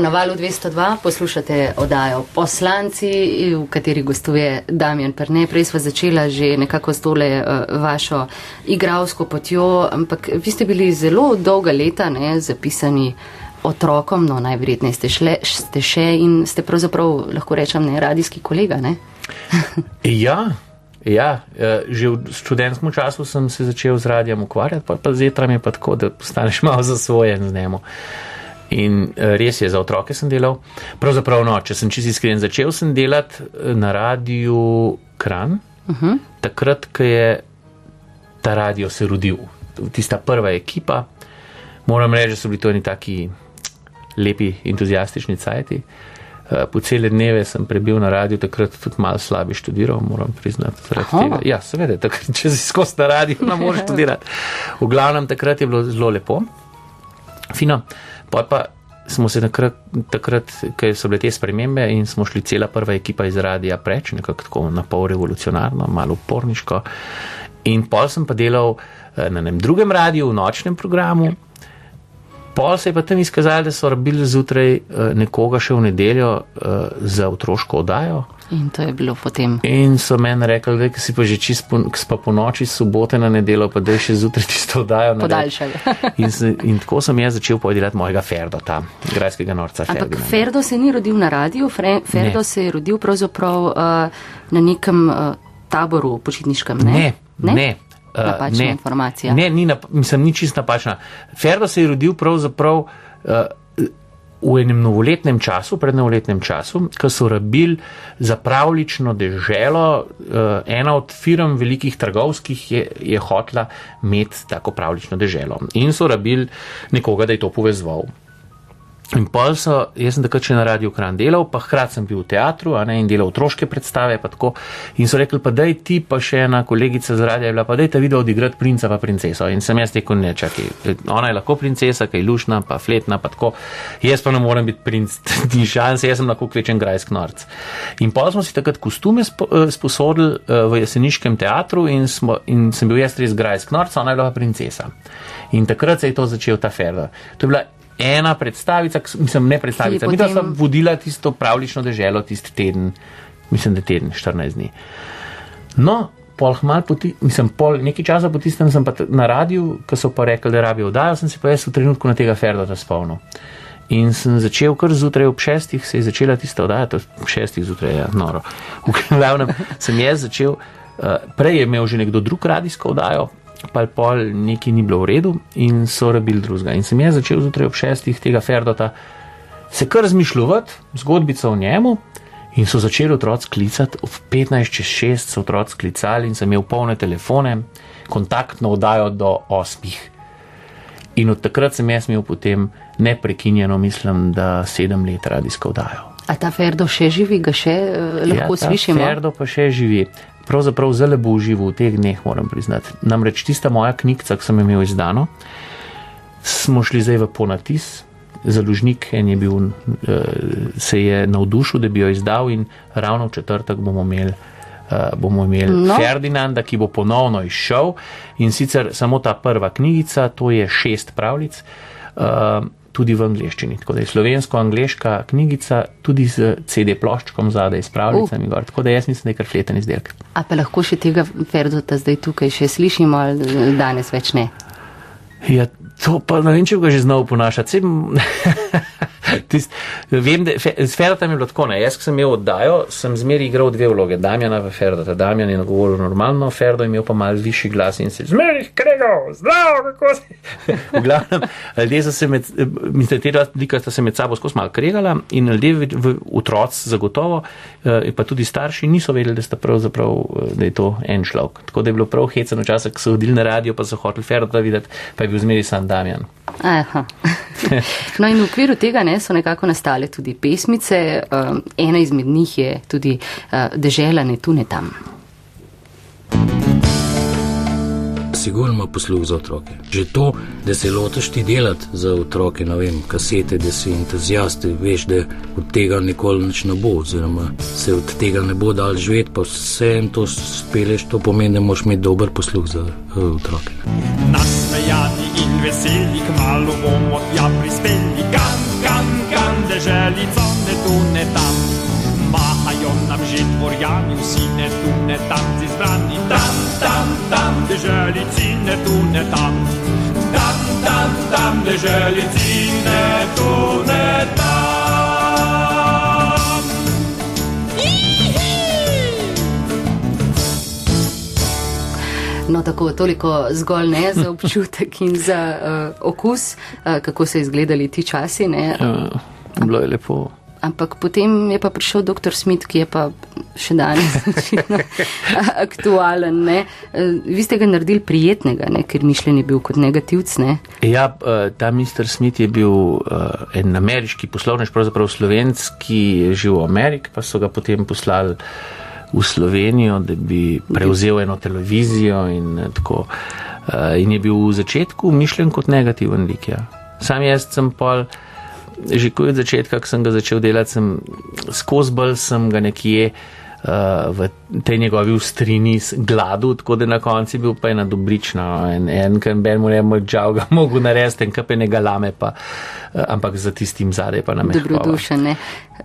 Na valu 202 poslušate oddajo Poslanci, v kateri gostuje Damjan Prne. Prej sva začela že nekako s tole uh, vašo igralsko potjo, ampak vi ste bili zelo dolga leta ne, zapisani otrokom, no najverjetneje ste, šle, ste še in ste pravzaprav, lahko rečem, ne radijski kolega, ne? ja. Ja, eh, že v študentskem času sem se začel z radijem ukvarjati, pa, pa z jetram je pa tako, da postaneš malo zasvojen z njemu. In eh, res je, za otroke sem delal. Pravzaprav, no, če sem čisto iskren, začel sem delati eh, na radiju Kran, uh -huh. takrat, ko je ta radio se rodil, tista prva ekipa. Moram reči, da so bili to neki taki lepi, entuzijastični cajti. Eh, po cele dneve sem prebil na radiju, takrat tudi malo slabi študiral, moram priznati. Ja, seveda, takrat, če si skozi na radiju, ne moreš študirati. V glavnem, takrat je bilo zelo lepo, fino. Pa pa smo se takrat, takrat ker so bile te spremembe in smo šli cela prva ekipa iz radija preč, nekako tako na pol revolucionarno, malo uporniško. In pol sem pa delal eh, na enem drugem radiju, v nočnem programu. Pol se je pa tam izkazalo, da so rabili zjutraj eh, nekoga še v nedeljo uh, za otroško oddajo. In to je bilo potem. In so meni rekli, da si pa že čist po, pa po noči, sobote na nedeljo, pa da je še zjutraj tisto oddajo. Podaljšali. in, in tako sem jaz začel podelati mojega Ferdo, ta grajskega norca. Ampak Ferdinand. Ferdo se ni rodil na radiju, Ferdo ne. se je rodil pravzaprav uh, na nekem uh, taboru počitniškem. Ne, ne. ne? ne. Uh, napačna ne, informacija. Ne, ni, nap mislim, ni čist napačna. Ferdo se je rodil pravzaprav uh, v enem novoletnem času, pred novoletnem času, ko so rabili za pravlično deželo, uh, ena od firm velikih trgovskih je, je hotla imeti tako pravlično deželo. In so rabili nekoga, da je to povezval. In pol so, jaz sem takrat še na radiju Kran delal, pa hkrati sem bil v teatru ne, in delal otroške predstave. In so rekli, pa daj ti, pa še ena kolegica z radija je bila, pa daj ta video odigrati princa pa princeso. In sem jaz rekel, ne čakaj, ona je lahko princesa, kaj lušna, pa fletna, pa tako. Jaz pa ne morem biti princ, ni šanse, jaz sem lahko kvečen grajsk norc. In pol smo si takrat kostume eh, sposodili eh, v jeseniškem teatru in, smo, in sem bil jaz res grajsk norc, ona je bila pa princesa. In takrat se je to začel ta ferda. To je bila ena predstavica, mislim, ne predstavica, mi potem... smo vodila tisto pravlično deželo tisti teden, mislim, da teden, 14 dni. No, pol hmal poti, mislim, pol nekaj časa po tistem sem pa na radiju, ko so pa rekli, da rabijo oddajo, sem se pa jaz v trenutku na tega Ferdota spomnil. In sem začel kar zjutraj ob šestih, se je začela tista oddaja, to ob šestih zjutraj, ja, noro. V glavnem sem jaz začel, uh, prej je imel že nekdo drug radijsko oddajo, pa pol neki ni bilo v redu in so rabili drugega. In sem jaz začel zjutraj ob šestih tega Ferdota se kar zmišljati, zgodbico o njemu. In so začeli otroci klicati, v 15 čez 6 so otroci klicali in sem imel polne telefone, kontaktno oddajo do 8. In od takrat sem jaz imel potem neprekinjeno, mislim, da 7 let radijsko oddajo. A ta Ferdo še živi, ga še uh, lahko ja, slišimo? Ferdo pa še živi pravzaprav zelo bo užival v teh dneh, moram priznati. Namreč tista moja knjiga, ki sem imel izdano, smo šli zdaj v ponatis. Založnik je bil, eh, se je navdušil, da bi jo izdal, in ravno v četrtek bomo imeli, eh, bomo imeli no. Ferdinanda, ki bo ponovno izšel. In sicer samo ta prva knjigica, to je šest pravljic. Eh, tudi v angleščini. Tako da je slovensko-angleška knjigica tudi z CD ploščkom zadaj s pravljicami. Uh. Tako da jaz mislim, da je kar fleten izdelek. A pa lahko še tega Ferdota zdaj tukaj še slišimo ali danes več ne? Ja, to pa ne vem, če bi ga že znal ponašati. Tist, vem, da s Ferdatom je bilo tako, ne? jaz sem imel oddajo, sem zmeri igral dve vloge, Damjana v Ferdata. Damjan je nagovoril normalno, Ferdo je imel pa mal višji glas in se zmeri, krego, zdravo, kako si. v glavnem, ljudje so se med, mislim, te dva lika sta se med sabo skozi mal kregala in ljudje v, v otroc zagotovo, eh, pa tudi starši niso vedeli, da pravzaprav, eh, da je to en človek. Tako da je bilo prav heceno časa, ko so hodili na radio, pa so hoteli Ferdata videti, pa je bil zmeri sam Damjan. Aha. No in v okviru tega ne, so nekako nastale tudi pesmice. Um, ena izmed njih je tudi uh, Dežela ne tu ne tam. Sigurno ima posluh za otroke. Že to, da se lotiš ti delati za otroke, ne vem, kasete, da si entuzijast, veš, da od tega nikoli nič ne bo, oziroma se od tega ne bo dal živeti, pa vse en to speleš, to pomeni, da moraš imeti dober posluh za uh, otroke. Nasmejani in veseli, kmalo bomo tja prispeli, kam, kam, kam. deželico ne tu ne tam. Mahajo nam že dvorjani, vsi ne tu ne tam, zizbrani tam, tam, tam, deželici ne tu ne tam. Tam, tam, tam, deželici ne tu ne tam. No, tako toliko zgolj ne za občutek in za uh, okus, uh, kako so izgledali ti časi. Ne. Ja, bilo je lepo. Ampak potem je pa prišel dr. Smith, ki je pa še danes aktualen. Ne. Uh, vi ste ga naredili prijetnega, ne, ker mišljen je bil kot negativc. Ne. Ja, uh, ta Mr. Smith je bil uh, en ameriški poslovnež, pravzaprav slovenski, ki je živel v Ameriki, pa so ga potem poslali v Slovenijo, da bi prevzel eno televizijo in tako. In je bil v začetku mišljen kot negativen lik. Ja. Sam jaz sem pol, že kot od začetka, ko sem ga začel delati, sem skozi bolj sem ga nekje v tej njegovi ustrini gladu, tako da na koncu bil pa ena dobrična, no, en, en ker ben mu ne bo žal ga mogo narediti, en kape ne galame pa, uh, ampak za tistim zadaj pa nam je. Dobrodušene.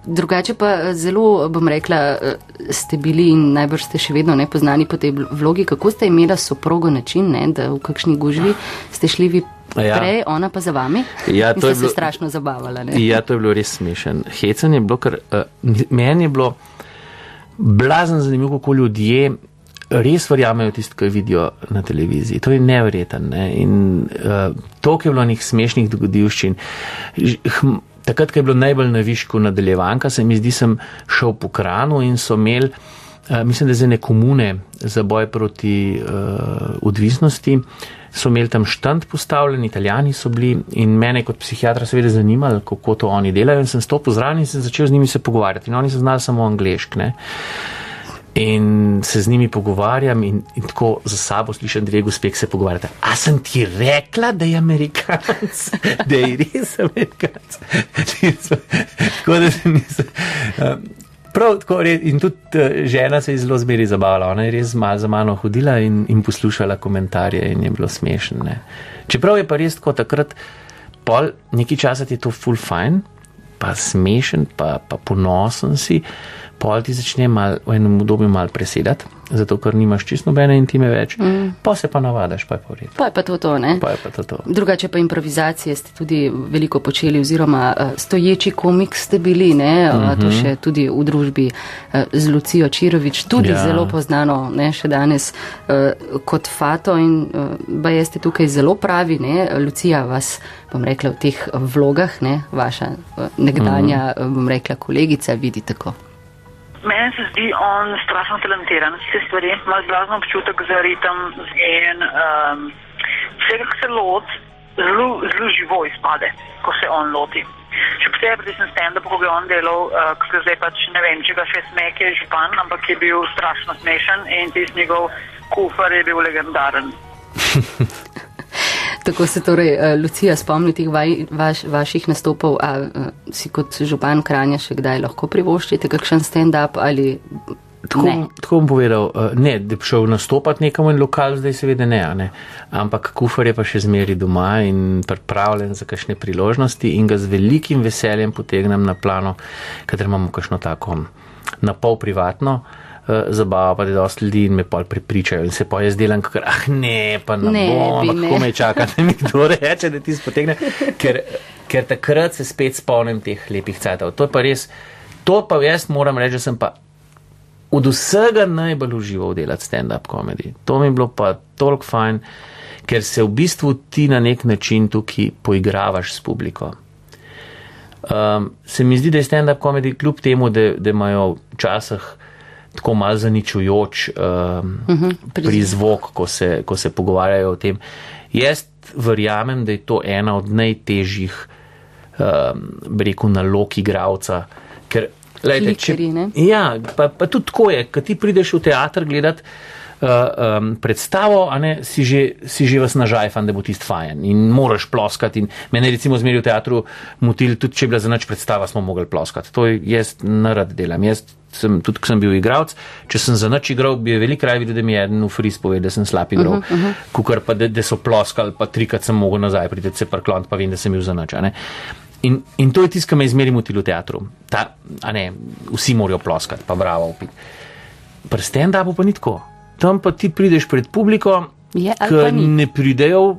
Drugače pa zelo, bom rekla, ste bili in najbrž ste še vedno nepoznani po tej vlogi. Kako ste imela soprogo način, ne, da v kakšni gužvi ste šli vi ja. prej, ona pa za vami? Ja, to je bilo, strašno zabavala. Ne? Ja, to je bilo res smešen. Hecen je bilo, ker uh, meni je bilo blazen zanimivo, kako ljudje res verjamejo tisto, kar vidijo na televiziji. To je nevreten. Ne? In uh, to, ki je bilo njih smešnih dogodivščin. Hm, takrat, ko je bilo najbolj na višku nadaljevanka, se mi zdi, sem šel po kranu in so imeli, mislim, da za ne komune za boj proti uh, odvisnosti, so imeli tam štand postavljen, italijani so bili in mene kot psihiatra seveda zanimalo, kako to oni delajo in sem stopil zraven in sem začel z njimi se pogovarjati in oni so znali samo angliškne. In se z njimi pogovarjam, in, in tako za sabo slišim dve gospe, ki se pogovarjata. A sem ti rekla, da je Amerikanc, da je res Amerikanc. tako da se nisem. Um, prav tako, in tudi uh, žena se je zelo zmeri zabavala. Ona je res malo za mano hodila in, in poslušala komentarje, in je bilo smešno. Ne. Čeprav je pa res tako takrat, pol nekaj časa ti je to full fine, pa smešen, pa, pa ponosen si pol ti začne mal, v enem obdobju mal presedati, zato ker nimaš čisto nobene intime več, mm. pa se pa navadaš, pa je pa v redu. Pa je pa to to, ne? Pa je pa to to. Drugače pa improvizacije ste tudi veliko počeli, oziroma uh, stoječi komik ste bili, ne? Mm -hmm. To še tudi v družbi uh, z Lucijo Čirovič, tudi ja. zelo poznano, ne, še danes kot Fato in ba jeste tukaj zelo pravi, ne? Lucija vas, bom rekla, v teh vlogah, ne? Vaša nekdanja, mm -hmm. bom rekla, kolegica vidi tako. Meni se zdi on strašno talentiran, vse stvari, ima zblazno občutek za ritem in um, vse, kar se loti, zelo, zelo živo izpade, ko se on loti. Še posebej pri tem stand-upu, ko bi on delal, uh, ko se zdaj pač ne vem, če ga še smek je župan, ampak je bil strašno smešen in tisti njegov kufar je bil legendaren. Tako se torej, uh, Lucija, spomni teh vaš, vaših nastopov, a uh, si kot župan Kranja še kdaj lahko privoščite kakšen stand-up ali. Tako, tako bom povedal, uh, ne, da bi šel nastopati nekam in lokal, zdaj seveda ne, ne. Ampak kufar je pa še zmeri doma in pripravljen za kakšne priložnosti in ga z velikim veseljem potegnem na plano, kater imamo kakšno tako na pol privatno. Zabava, pa da je dosti ljudi in me pol pripričajo in se pa jaz delam, ker ah ne, pa ne, ne bom, kako me čaka, da mi kdo reče, da ti spotegne, ker, ker takrat se spet spomnim teh lepih cajtov. To pa res, to pa jaz moram reči, da sem pa od vsega najbolj užival delati stand-up komedi. To mi je bilo pa toliko fajn, ker se v bistvu ti na nek način tukaj poigravaš s publiko. Um, se mi zdi, da je stand-up komedi kljub temu, da, da imajo včasih tako malo zaničujoč um, uh -huh, prizvok, ko se, ko se pogovarjajo o tem. Jaz verjamem, da je to ena od najtežjih, um, rekel, nalog igravca. Ker, lejte, če, ja, pa, pa tudi tako je, ko ti prideš v teater gledati um, predstavo, ne, si, že, si že vas nažajfan, da bo tisti fajn in moraš ploskati. In mene recimo zmeri v teatru motil, tudi če je bila za noč predstava, smo mogli ploskati. To jaz narad delam. Jaz sem, tudi ko sem bil igralec, če sem za noč igral, bi veliko raje videl, da mi je eden v fris povedal, da sem slab igral, uh -huh, uh -huh. kukar pa, da, da so ploskali, pa trikrat sem mogel nazaj priti, se parklont, pa vem, da sem bil za noč. In, in to je tisto, kar me izmeri motilo v teatru. Ta, ne, vsi morajo ploskati, pa bravo. Pri stand-upu pa ni tako. Tam pa ti prideš pred publiko, Je ki ne pridejo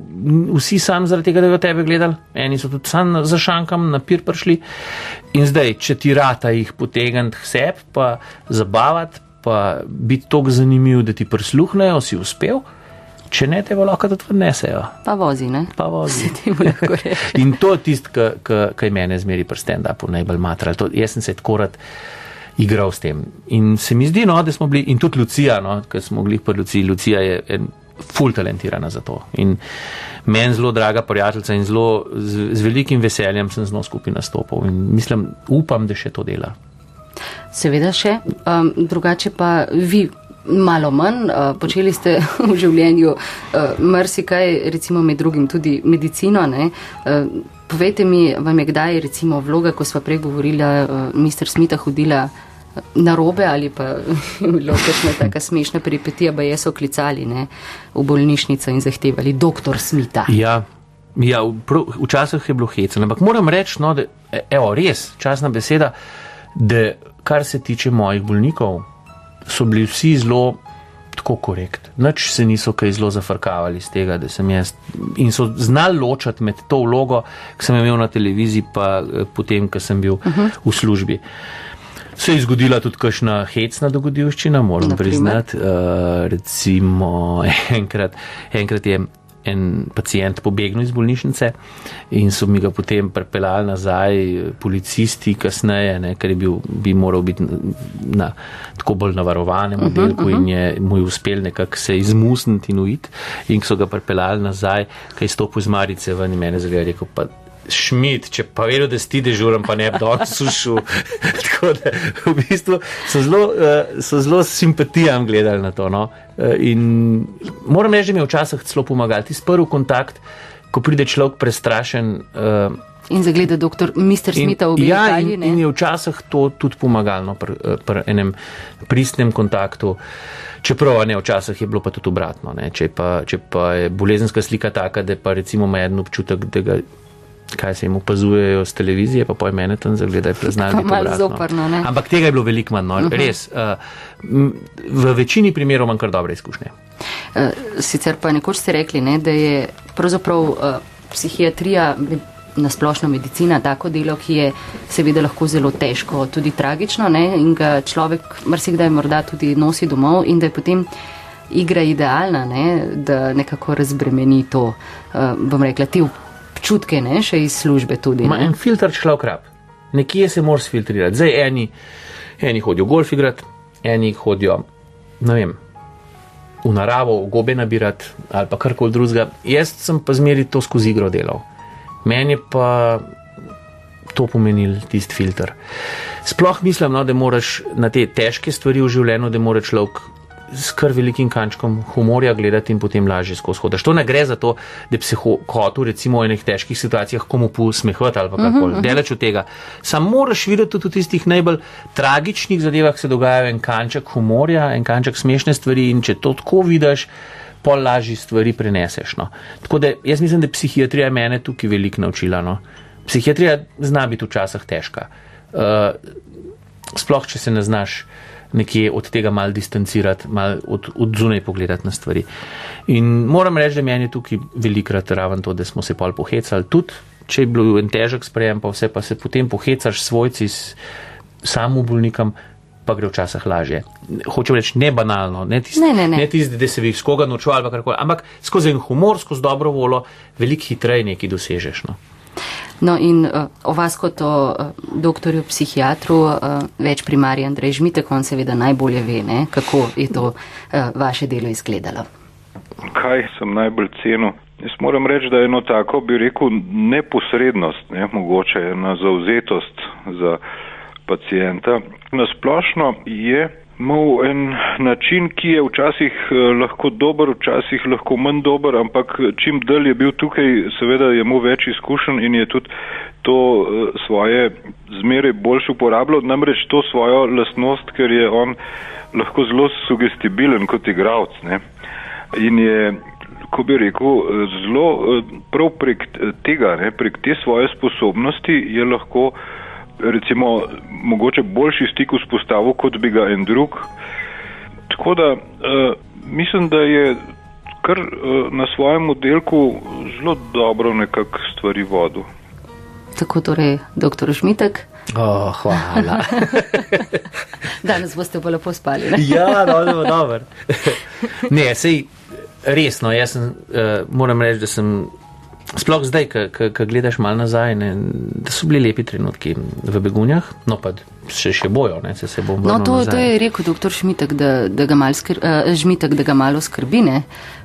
vsi sam zaradi tega, da bi tebe gledali. Eni so tudi sam za šankam na pir prišli. In zdaj, če ti rata jih potegniti k sebi, pa zabavati, pa biti tako zanimiv, da ti prisluhnejo, si uspel. Če ne, te lahko tudi odnesejo. Pa vozi, ne? Pa vozi. In to je tisto, kar je mene zmeri pri stand-upu najbolj matral. To, jaz sem se tako rad igral s tem. In se mi zdi, no, da smo bili, in tudi Lucija, no, ker smo bili pri Luciji, Lucija je en ful talentirana za to. In meni zelo draga prijateljica in zelo z, z velikim veseljem sem z njo skupaj nastopil. In mislim, upam, da še to dela. Seveda še. Um, drugače pa vi malo manj, uh, počeli ste v življenju uh, marsikaj, recimo med drugim tudi medicino. Ne? Uh, povejte mi, vam je kdaj recimo vloga, ko sva prej govorila, mister Smita hodila na robe ali pa bilo kakšna taka smešna peripetija, pa je so klicali ne, v bolnišnico in zahtevali doktor Smita. Ja, ja v- včasih je bilo hecno, ampak moram reči, no, da e- evo, res, časna beseda, da kar se tiče mojih bolnikov, so bili vsi zelo tako korekt. Nič se niso kaj zelo zafrkavali z tega, da sem jaz in so znali ločati med to vlogo, ki sem imel na televiziji, pa eh, potem, ko sem bil uh -huh. v službi. Se je zgodila tudi kakšna hecna dogodivščina, moram Na primer? priznati. Uh, recimo, enkrat, enkrat je en pacijent pobegnil iz bolnišnice in so mi ga potem prepeljali nazaj policisti kasneje, ne, ker je bil, bi moral biti na, na tako bolj navarovanem oddelku uh -huh, uh -huh. in je mu je uspel nekako se izmusniti in uiti in so ga prepeljali nazaj, kaj je stopil iz Marice ven in mene zagleda, rekel pa. Šmit, če pa vedel, da si dežuren, pa ne bi danes sušil. Tako da v bistvu so zelo, uh, so zelo simpatijam gledali na to. No? Uh, in moram reči, da mi je včasih celo pomagal. Ti prvi kontakt, ko pride človek prestrašen. Uh, In zagleda doktor mister Smita v Beli ja, Italiji, in, in je včasih to tudi pomagalo no, pri, eh, pri enem pristnem kontaktu. Čeprav ne, včasih je bilo pa tudi obratno. Ne, če, pa, če pa je bolezenska slika taka, da pa recimo ima en občutek, da ga. Kaj se jim opazujejo z televizije, pa pojme mene tam zagledaj, preznali. Biti malo obratno. zoprno, ne? Ampak tega je bilo veliko manj, no, uh -huh. res. Uh, v večini primerov imam kar dobre izkušnje. Eh, Sicer pa nekoč ste rekli, ne, da je pravzaprav uh, psihiatrija, nasplošno medicina, tako delo, ki je seveda lahko zelo težko, tudi tragično ne, in ga človek marsikdaj morda tudi nosi domov in da je potem igra idealna, ne, da nekako razbremeni to, uh, bom rekla, te občutke, ne, še iz službe tudi. Ma Ne. en filter človek rab. Nekje se moraš filtrirati. Zdaj eni, eni hodijo golf igrati, eni hodijo, ne vem, v naravo, gobe nabirati ali pa karkoli drugega. Jaz sem pa zmeri to skozi igro delal. Meni je pa to pomenil tisti filter. Sploh mislim, no, da moraš na te težke stvari v življenju, da mora človek s kar velikim kančkom humorja gledati in potem lažje skozi hodaš. To ne gre za to, da bi se ho- hotel recimo v enih težkih situacijah komu posmehvati ali pa karkoli. Uh -huh. Deleč od tega. Sam moraš videti tudi v tistih najbolj tragičnih zadevah se dogaja en kanček humorja, en kanček smešne stvari in če to tako vidiš, pol lažji stvari preneseš. No. Tako da jaz mislim, da psihiatrija mene tukaj veliko naučila. No. Psihiatrija zna biti včasih težka. Uh, sploh, če se ne znaš nekje od tega mal distancirati, mal od, od zunaj pogledati na stvari. In moram reči, da meni je tukaj velikrat raven to, da smo se pol pohecali, tudi če je bil en težek sprejem, pa vse pa se potem pohecaš svojci, s samo bolnikom. Pa gre včasih lažje. Hočem reči, ne banalno, ne tisti, Ne, ne, ne. tisti da se bi skoga nočval ali karkoli, ampak skozi en humor, skozi dobro volo, veliko hitreje nekaj dosežeš. No. No in uh, o vas kot o uh, doktorju psihiatru uh, več primarja Andrej Žmitek, on seveda najbolje ve, ne, kako je to uh, vaše delo izgledalo. kaj sem najbolj cenil. Jaz moram reči, da je eno tako, bi rekel, neposrednost, ne, mogoče ena zauzetost za pacijenta. Nasplošno je imel en način, ki je včasih eh, lahko dober, včasih lahko manj dober, ampak čim dalje je bil tukaj, seveda je imel več izkušenj in je tudi to eh, svoje zmeraj boljše uporabljal, namreč to svojo lastnost, ker je on lahko zelo sugestibilen kot igralec. ne. In je ko bi rekel, eh, zelo eh, prav prek eh, tega, ne, prek te svoje sposobnosti je lahko recimo mogoče boljši stik vzpostavil, kot bi ga en drug. Tako da uh, mislim, da je kar uh, na svojem oddelku zelo dobro nekako stvari vodil. Tako torej, doktor Žmitek. Oh, hvala. Danes boste pa lepo spali. Ne? ja, dobro, dobro. ne, sej resno, jaz sem, uh, moram reči, da sem. Sploh zdaj, ko gledaš malo nazaj, ne, da so bili lepi trenutki v begunjah, no pa še, še bojo, ne, se, se bom vrnil. No, to, nazaj. to je rekel doktor Šmitek, da, da, ga mal skr, uh, Žmitek, da ga malo skrbi, ne,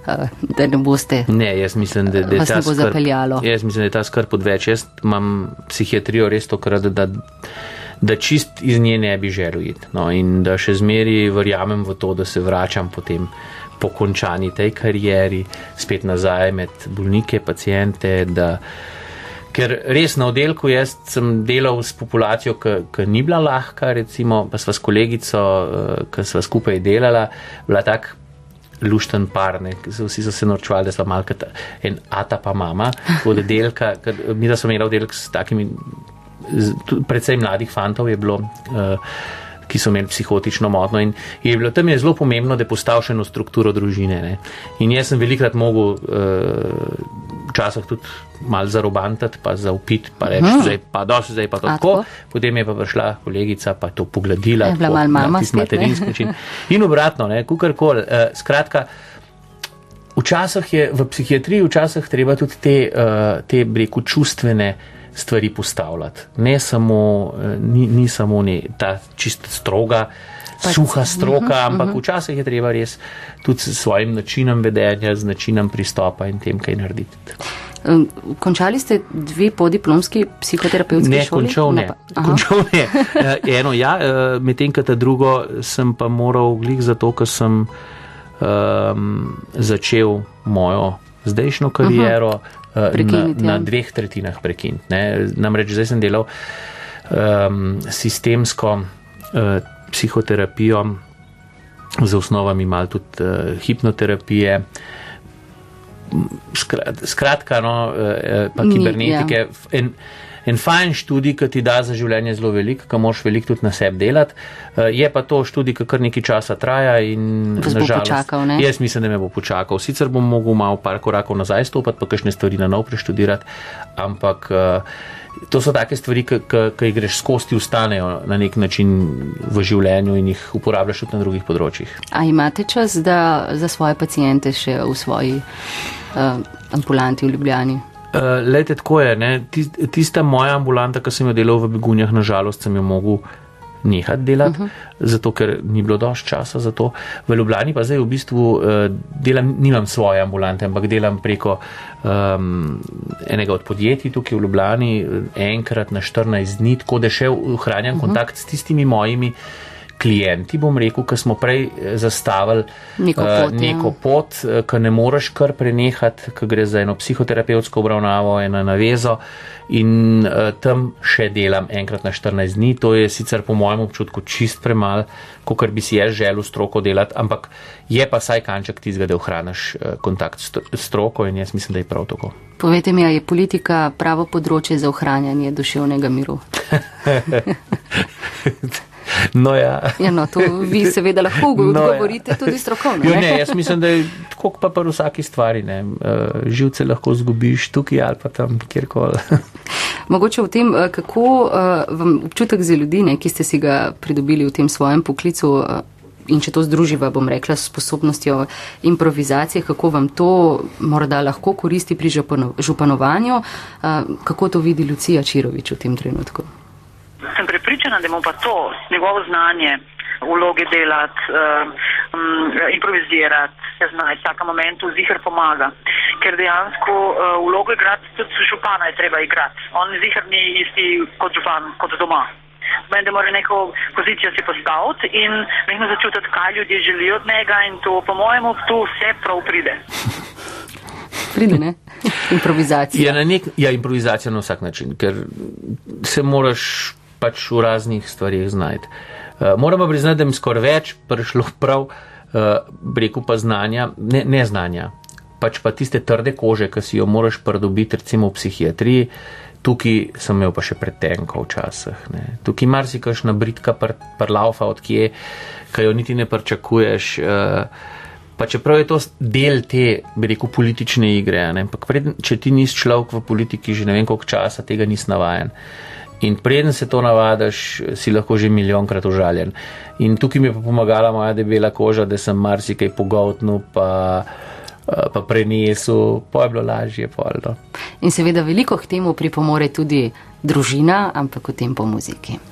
uh, da ne boste. Ne, jaz mislim, da, da ta bo skrb, jaz mislim, da je ta skrb odveč. Jaz imam psihiatrijo res tokrat, da, da čist iz nje ne bi želel iti. No, in da še zmeri verjamem v to, da se vračam potem po končani tej karieri spet nazaj med bolnike, pacijente. Da, ker res na oddelku jaz sem delal s populacijo, ki ni bila lahka, recimo, pa sva s kolegico, ki sva skupaj delala, bila tak lušten par, ne, vsi so se norčvali, da malka ta, en ata pa mama, od oddelka, ker mi da smo imeli oddelek s takimi, predvsej mladih fantov je bilo. Uh, ki so imeli psihotično motno. In je bilo tam je zelo pomembno, da postaviš eno strukturo družine. Ne. In jaz sem velikrat mogel uh, včasih tudi malo zarobantati, pa zaupiti, pa reči, zdaj pa dosti, zdaj pa to A, tako. Potem je pa prišla kolegica, pa to pogledila. Je bila tako, malo na mama ne? materinski način. In obratno, kukorkoli. Uh, skratka, včasih je v psihiatriji včasih treba tudi te, uh, te breku čustvene stvari postavljati. Ne samo, eh, ni, ni samo ne, ta čist stroga, Pač- suha stroka, Mhm, ampak mhm. včasih je treba res tudi s svojim načinom vedenja, z načinom pristopa in tem, kaj narediti. Končali ste dve podiplomski psihoterapevtski Ne, šoli? končal ne. Aha. Končal ne. Eh, Eno ja, eh, medtem ko ta drugo sem pa moral glih zato, ker sem um, začel mojo zdajšnjo kariero uh, na, Prekiniti, na ja. dveh tretjinah prekiniti. ne. Namreč zdaj sem delal um, sistemsko uh, psihoterapijo z osnovami mal tudi uh, hipnoterapije. Skrat- Skratka, no, eh, pa Ni, kibernetike. ja. En, en fajn študij, ki ti da za življenje zelo veliko, ki moš veliko tudi na sebi delati. Eh, Je pa to študij, ki kar nekaj časa traja in nažalost, počakal, ne? Jaz mislim, da me bo počakal. Sicer bom mogel malo par korakov nazaj stopiti, pa kakšne stvari na nov preštudirati, ampak eh, to so take stvari, ki jih greš skozi, ti ustanejo na nek način v življenju in jih uporabljaš tudi na drugih področjih. A imate čas da, za svoje pacijente še v svoji uh, ambulanti v Ljubljani? Uh, Lete, tako je. Ne? Tis- Tista moja ambulanta, ki sem jo delal v begunjah, nažalost, sem jo mogel nehati delati, uh -huh. zato ker ni bilo dovolj časa za to. V Ljubljani pa zdaj v bistvu uh, delam, nimam svoje ambulante, ampak delam preko um, enega od podjetij tukaj v Ljubljani, eh, enkrat na 14 dni, tako da še ohranjam uh -huh. kontakt s tistimi mojimi. Klienti, bom rekel, ki smo prej eh, zastavili Neko eh, pot, ja. neko pot, eh, ki ne moreš kar prenehati, ki gre za eno psihoterapevtsko obravnavo, eno navezo. In uh, tam še delam enkrat na 14 dni. To je sicer po mojem občutku čist premalo, kot bi si jaz želel stroko delati, ampak je pa saj kanček tistega, da ohraniš uh, kontakt s stro- s stroko in jaz mislim, da je prav tako. Povejte mi, a je politika pravo področje za ohranjanje duševnega miru? No, ja. Ja, no, to vi seveda lahko No, ja. odgovorite tudi strokovno. Jo, ne? ne, jaz mislim, da je tako pa pri vsaki stvari. Ne. Uh, živce lahko zgubiš tukaj ali pa tam kjerkoli. Mogoče v tem, eh, kako uh, vam občutek za ljudi, ne, ki ste si ga pridobili v tem svojem poklicu in če to združiva, bom rekla, s sposobnostjo improvizacije, kako vam to morda lahko koristi pri župano, županovanju, kako to vidi Lucija Čirovič v tem trenutku. Sem prepričana, da mu pa to, njegovo znanje, vloge delati, um, improvizirati, se znati, v takem momentu zihar pomaga. Ker dejansko uh, vlogo igrati, tudi župana je treba igrati. On zihar ni isti kot župan, kot doma. Meni, da mora neko pozicijo si postaviti in nekaj začutiti, kaj ljudje želijo od njega in to, po mojemu, tu vse prav pride. Pride, ne? Improvizacija. Ja, na nek, ja, improvizacija na vsak način, ker se moraš pač v raznih stvarih znajti. Uh, moram pa priznati, da mi skoraj več prišlo prav, uh, breku pa znanja, ne, ne znanja, pač pa tiste trde kože, ki si jo moraš pridobiti recimo v psihiatriji, tukaj sem imel pa še pretenko včasih. Ne. Tukaj marsikašna britka pr, prlaufa od kje, ki jo niti ne pričakuješ. Uh, pa čeprav je to del te, bi rekel, politične igre, ampak če ti nisi človek v politiki že ne vem koliko časa, tega nisi navajen. In preden se to navadiš, si lahko že milijonkrat užaljen. In tukaj mi je pa pomagala moja debela koža, da sem marsikaj pogotnil, pa, eh, pa prenesel, pa je bilo lažje. Polno. In seveda veliko k temu pripomore tudi družina, ampak o tem po muziki.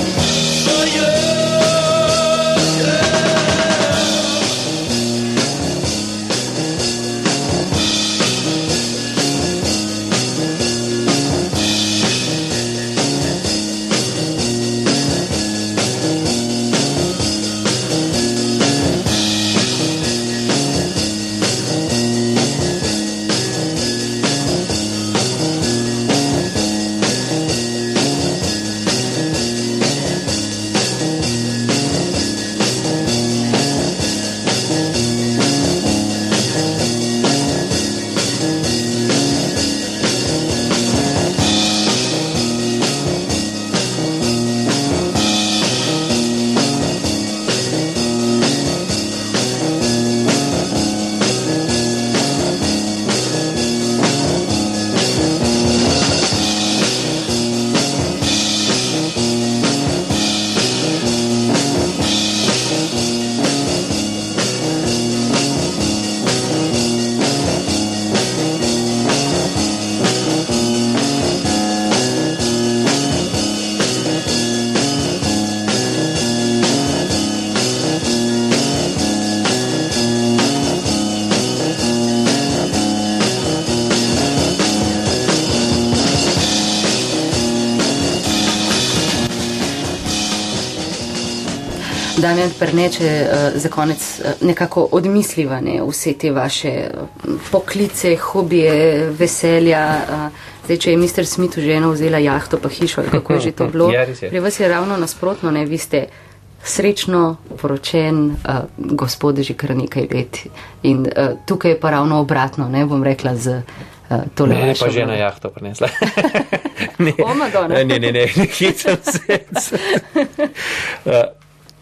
Damjan Prneče, eh, za konec eh, nekako odmisliva ne, vse te vaše eh, poklice, hobije, veselja. eh. Zdaj, če je Mr. Smith že eno vzela jahto pa hišo, kako je že to bilo. Ja. Pri vas je ravno nasprotno, ne, vi ste srečno poročen, uh, gospod že kar nekaj let. In uh, tukaj je pa ravno obratno, ne bom rekla z uh, tole. Ne, vašo pa že na jahto prinesla. ne, O, Madonna. ne, ne, ne, ne, ne hecam se. Uh,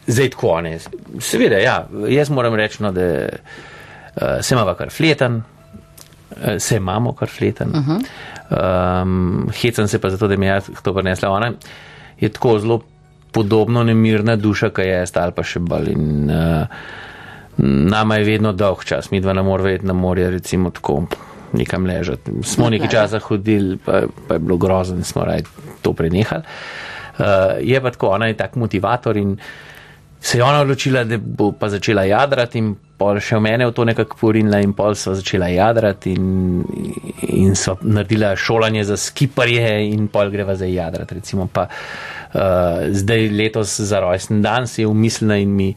Zdaj tako, ne. Seveda, ja, jaz moram reči, no, da uh, se imamo kar fleten, uh, se imamo kar fleten. Uh -huh. um, hecam se pa zato, da mi je to prinesla ona. Je tako zelo podobno nemirna duša, kaj je ali pa še bolj. In, uh, nama je vedno dolg čas, mi dva ne moramo vedeti na morje, recimo tako. Nekam ležati. Smo nekaj časa hodili, pa, pa je bilo grozno, smo raje to prenehali. Uh, je pa tako, ona je tak motivator in se je ona odločila, da bo pa začela jadrati in pol še v mene v to nekako porinila in pol so začela jadrati in, in so naredila šolanje za skiparje in pol greva za jadrati. Recimo pa uh, zdaj letos za rojsten dan si je umislila in mi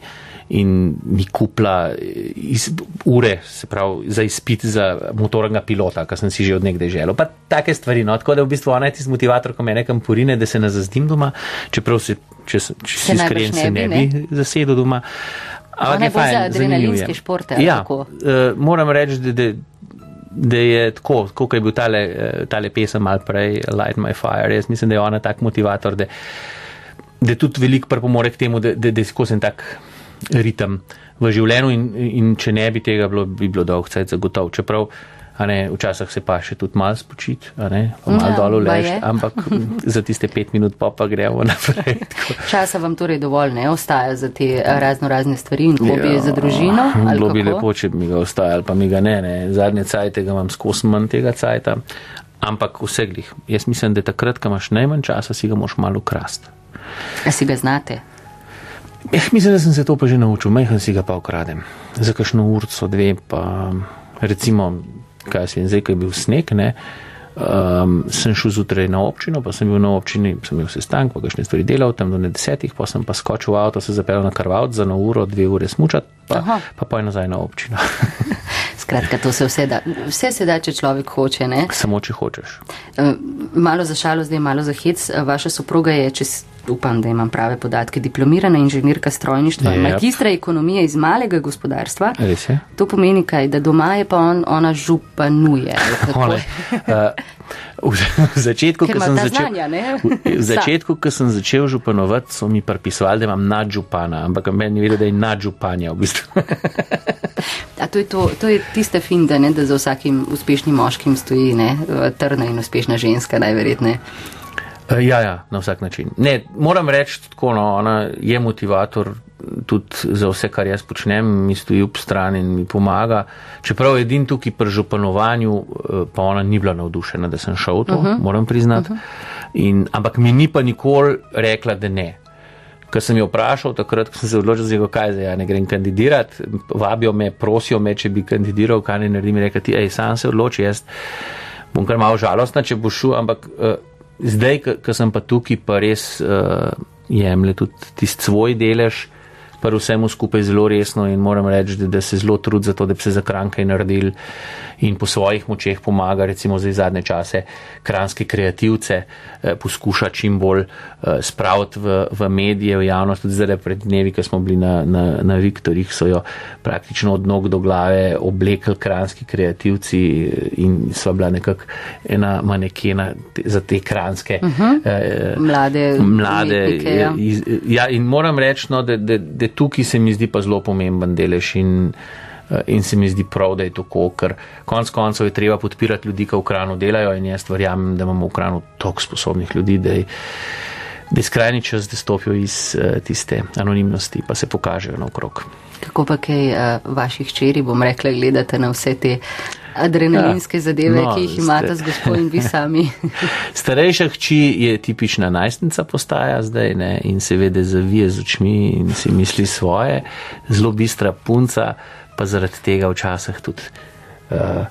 in mi kupla iz, ure, se pravi, za izpit za motornega pilota, kar sem si že od nekdaj želel. Pa take stvari, no, tako da v bistvu ona je tisti motivator, ko me nekam porine, da se ne zazdim doma, čeprav se, če, se- če Se iskren, ne se bi, ne ne? bi zasedel doma. Ampak je za fajn, je. adrenalinske športe, ali Ja, kako? uh, moram reči, da, da, da je tako, kot je bil tale, eh, tale pesem malo prej, Light My Fire. Jaz mislim, da je ona tak motivator, da, da tudi veliko pripomore k temu, da, da, da je skozi en tak ritem v življenju in, in če ne bi tega bilo, bi bilo dolg cajt zagotov. Čeprav ne, včasih se pa še tudi malo spočit, ne, pa malo Ja, dol baje. lež, ampak za tiste pet minut pa pa gremo naprej. Časa vam torej dovolj ne ostaja za te razno razne stvari in hobije za družino? ali Bilo bi lepo, če bi mi ga ostajal, pa mi ga ne, ne. Zadnje cajte ga imam skozi manj tega cajta, ampak vse glih. Jaz mislim, da takrat, ko imaš najmanj časa, si ga moš malo ukrast. A si ga znate? Eh, mislim, da sem se to pa že naučil, majhen si ga pa ukradem. Za kakšno urco, dve, pa recimo, kaj se je zdaj, ko je bil sneg, ne. Um, sem šel zjutraj na občino, pa sem bil na občini, sem imel sestank, pa kakšne stvari delal, tam do ne desetih, pa sem pa skočil v avto, se zapeljal na karvavt za na uro, dve ure smučati, pa, Aha. pa poj nazaj na občino. Skratka, to se vse da. Vse se da, če človek hoče, ne? Samo če hočeš. Eh, Malo za šalo, zdaj malo za hec. Eh, Vaša soproga je, če s- upam, da imam prave podatke, diplomirana inženirka strojništva, Yep. magistra ekonomije iz malega gospodarstva. To pomeni kaj, da doma je pa on, ona županuje. Ole, uh, v, v začetku, ko sem začel, znanja, v, začetku, ko sem začel županovati, so mi pripisovali, da imam nadžupana, ampak meni vedel, da je nadžupanja v bistvu. A to je, to, to je tista finta, ne, da za vsakim uspešnim moškim stoji ne, eh, trdna in uspešna ženska, najverjetneje. Uh, ja, ja, na vsak način. Ne, moram reči tako, no, ona je motivator tudi za vse, kar jaz počnem, mi stoji ob strani in mi pomaga. Čeprav edin tukaj pri županovanju, eh, pa ona ni bila navdušena, da sem šel to, uh -huh. moram priznati. Uh -huh. in, ampak mi ni pa nikoli rekla, da ne. Ker sem jo vprašal, takrat, ko sem se odločil, za kaj zdaj, ja ne grem kandidirati, vabijo me, prosijo me, če bi kandidiral, kaj ne naredim, rekel ti, ej, sam se odloči, jaz bom kar malo žalostna, če bo šel, ampak uh, zdaj, ko sem pa tukaj, pa res uh, jemlje tudi tisti svoj delež, pa vsemu skupaj zelo resno in moram reči, da, da se zelo trud za to, da bi se za kranke naredili in po svojih močeh pomaga, recimo za zadnje čase, kranske kreativce eh, poskuša čim bolj eh, spraviti v, v medije, v javnost, tudi zdaj pred dnevi, ko smo bili na, na, na Viktorjih, so jo praktično od nog do glave oblekli kranski kreativci eh, in sva bila nekako ena manekena te, za te kranske uh -huh. eh, Mlade, mlade. umetnike, ja. Iz, ja, in moram reči, no, da, da, da tukaj se mi zdi pa zelo pomemben delež in, in se mi zdi prav, da je tako, ker konc koncev je treba podpirati ljudi, ki v kranu delajo in jaz verjamem, da imamo v kranu toliko sposobnih ljudi, da je, da je skrajni čas, da stopijo iz uh, tiste anonimnosti pa se pokažejo naokrog. Kako pa kaj uh, vaših čeri, bom rekla, gledate na vse te adrenalinske Ja. zadeve, No, ki jih imate z gospod in vi sami. Starejša hči je tipična najstnica postaja zdaj ne, in seveda zavije z očmi in si misli svoje, zelo bistra punca, pa zaradi tega včasih tudi uh,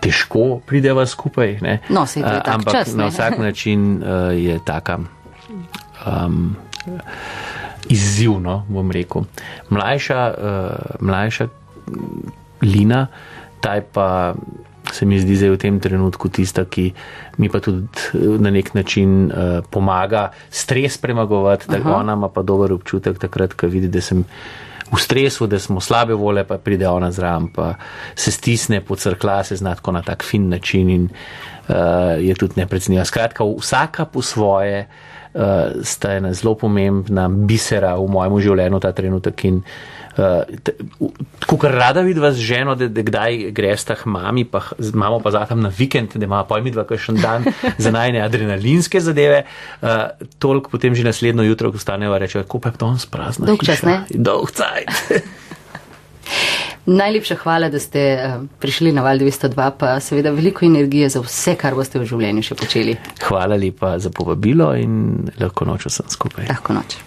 težko prideva skupaj. Ne. No, to je Eh, tak ampak čas, ne. na vsak način uh, je taka. Um, Izzivno, bom rekel. Mlajša, uh, mlajša Lina, taj pa se mi zdi zdaj v tem trenutku tista, ki mi pa tudi na nek način uh, pomaga stres premagovati, da ona ima pa dober občutek takrat, ko vidi, da sem v stresu, da smo slabe vole, pa pride ona zraven, pa se stisne, pocrkla se zna tako na tak fin način in uh, je tudi nepredstavljiva. Skratka, vsaka po svoje uh, sta ena zelo pomembna bisera v mojem življenju ta trenutek in Uh, Tako kar rada vidiva z ženo, da, da kdaj greš tah mami, pa z mamo pa zatam na vikend, da ima pojmi dva kakšen dan za najne adrenalinske zadeve, uh, toliko potem že naslednjo jutro, ko staneva, reče, kako pa je to sprazno. Dolgčas, ne? Dolg cajt. Najlepša hvala, da ste uh, prišli na Val 202, pa seveda veliko energije za vse, kar boste v življenju še počeli. Hvala lepa za povabilo in lahko noč vsem skupaj. Lahko noč.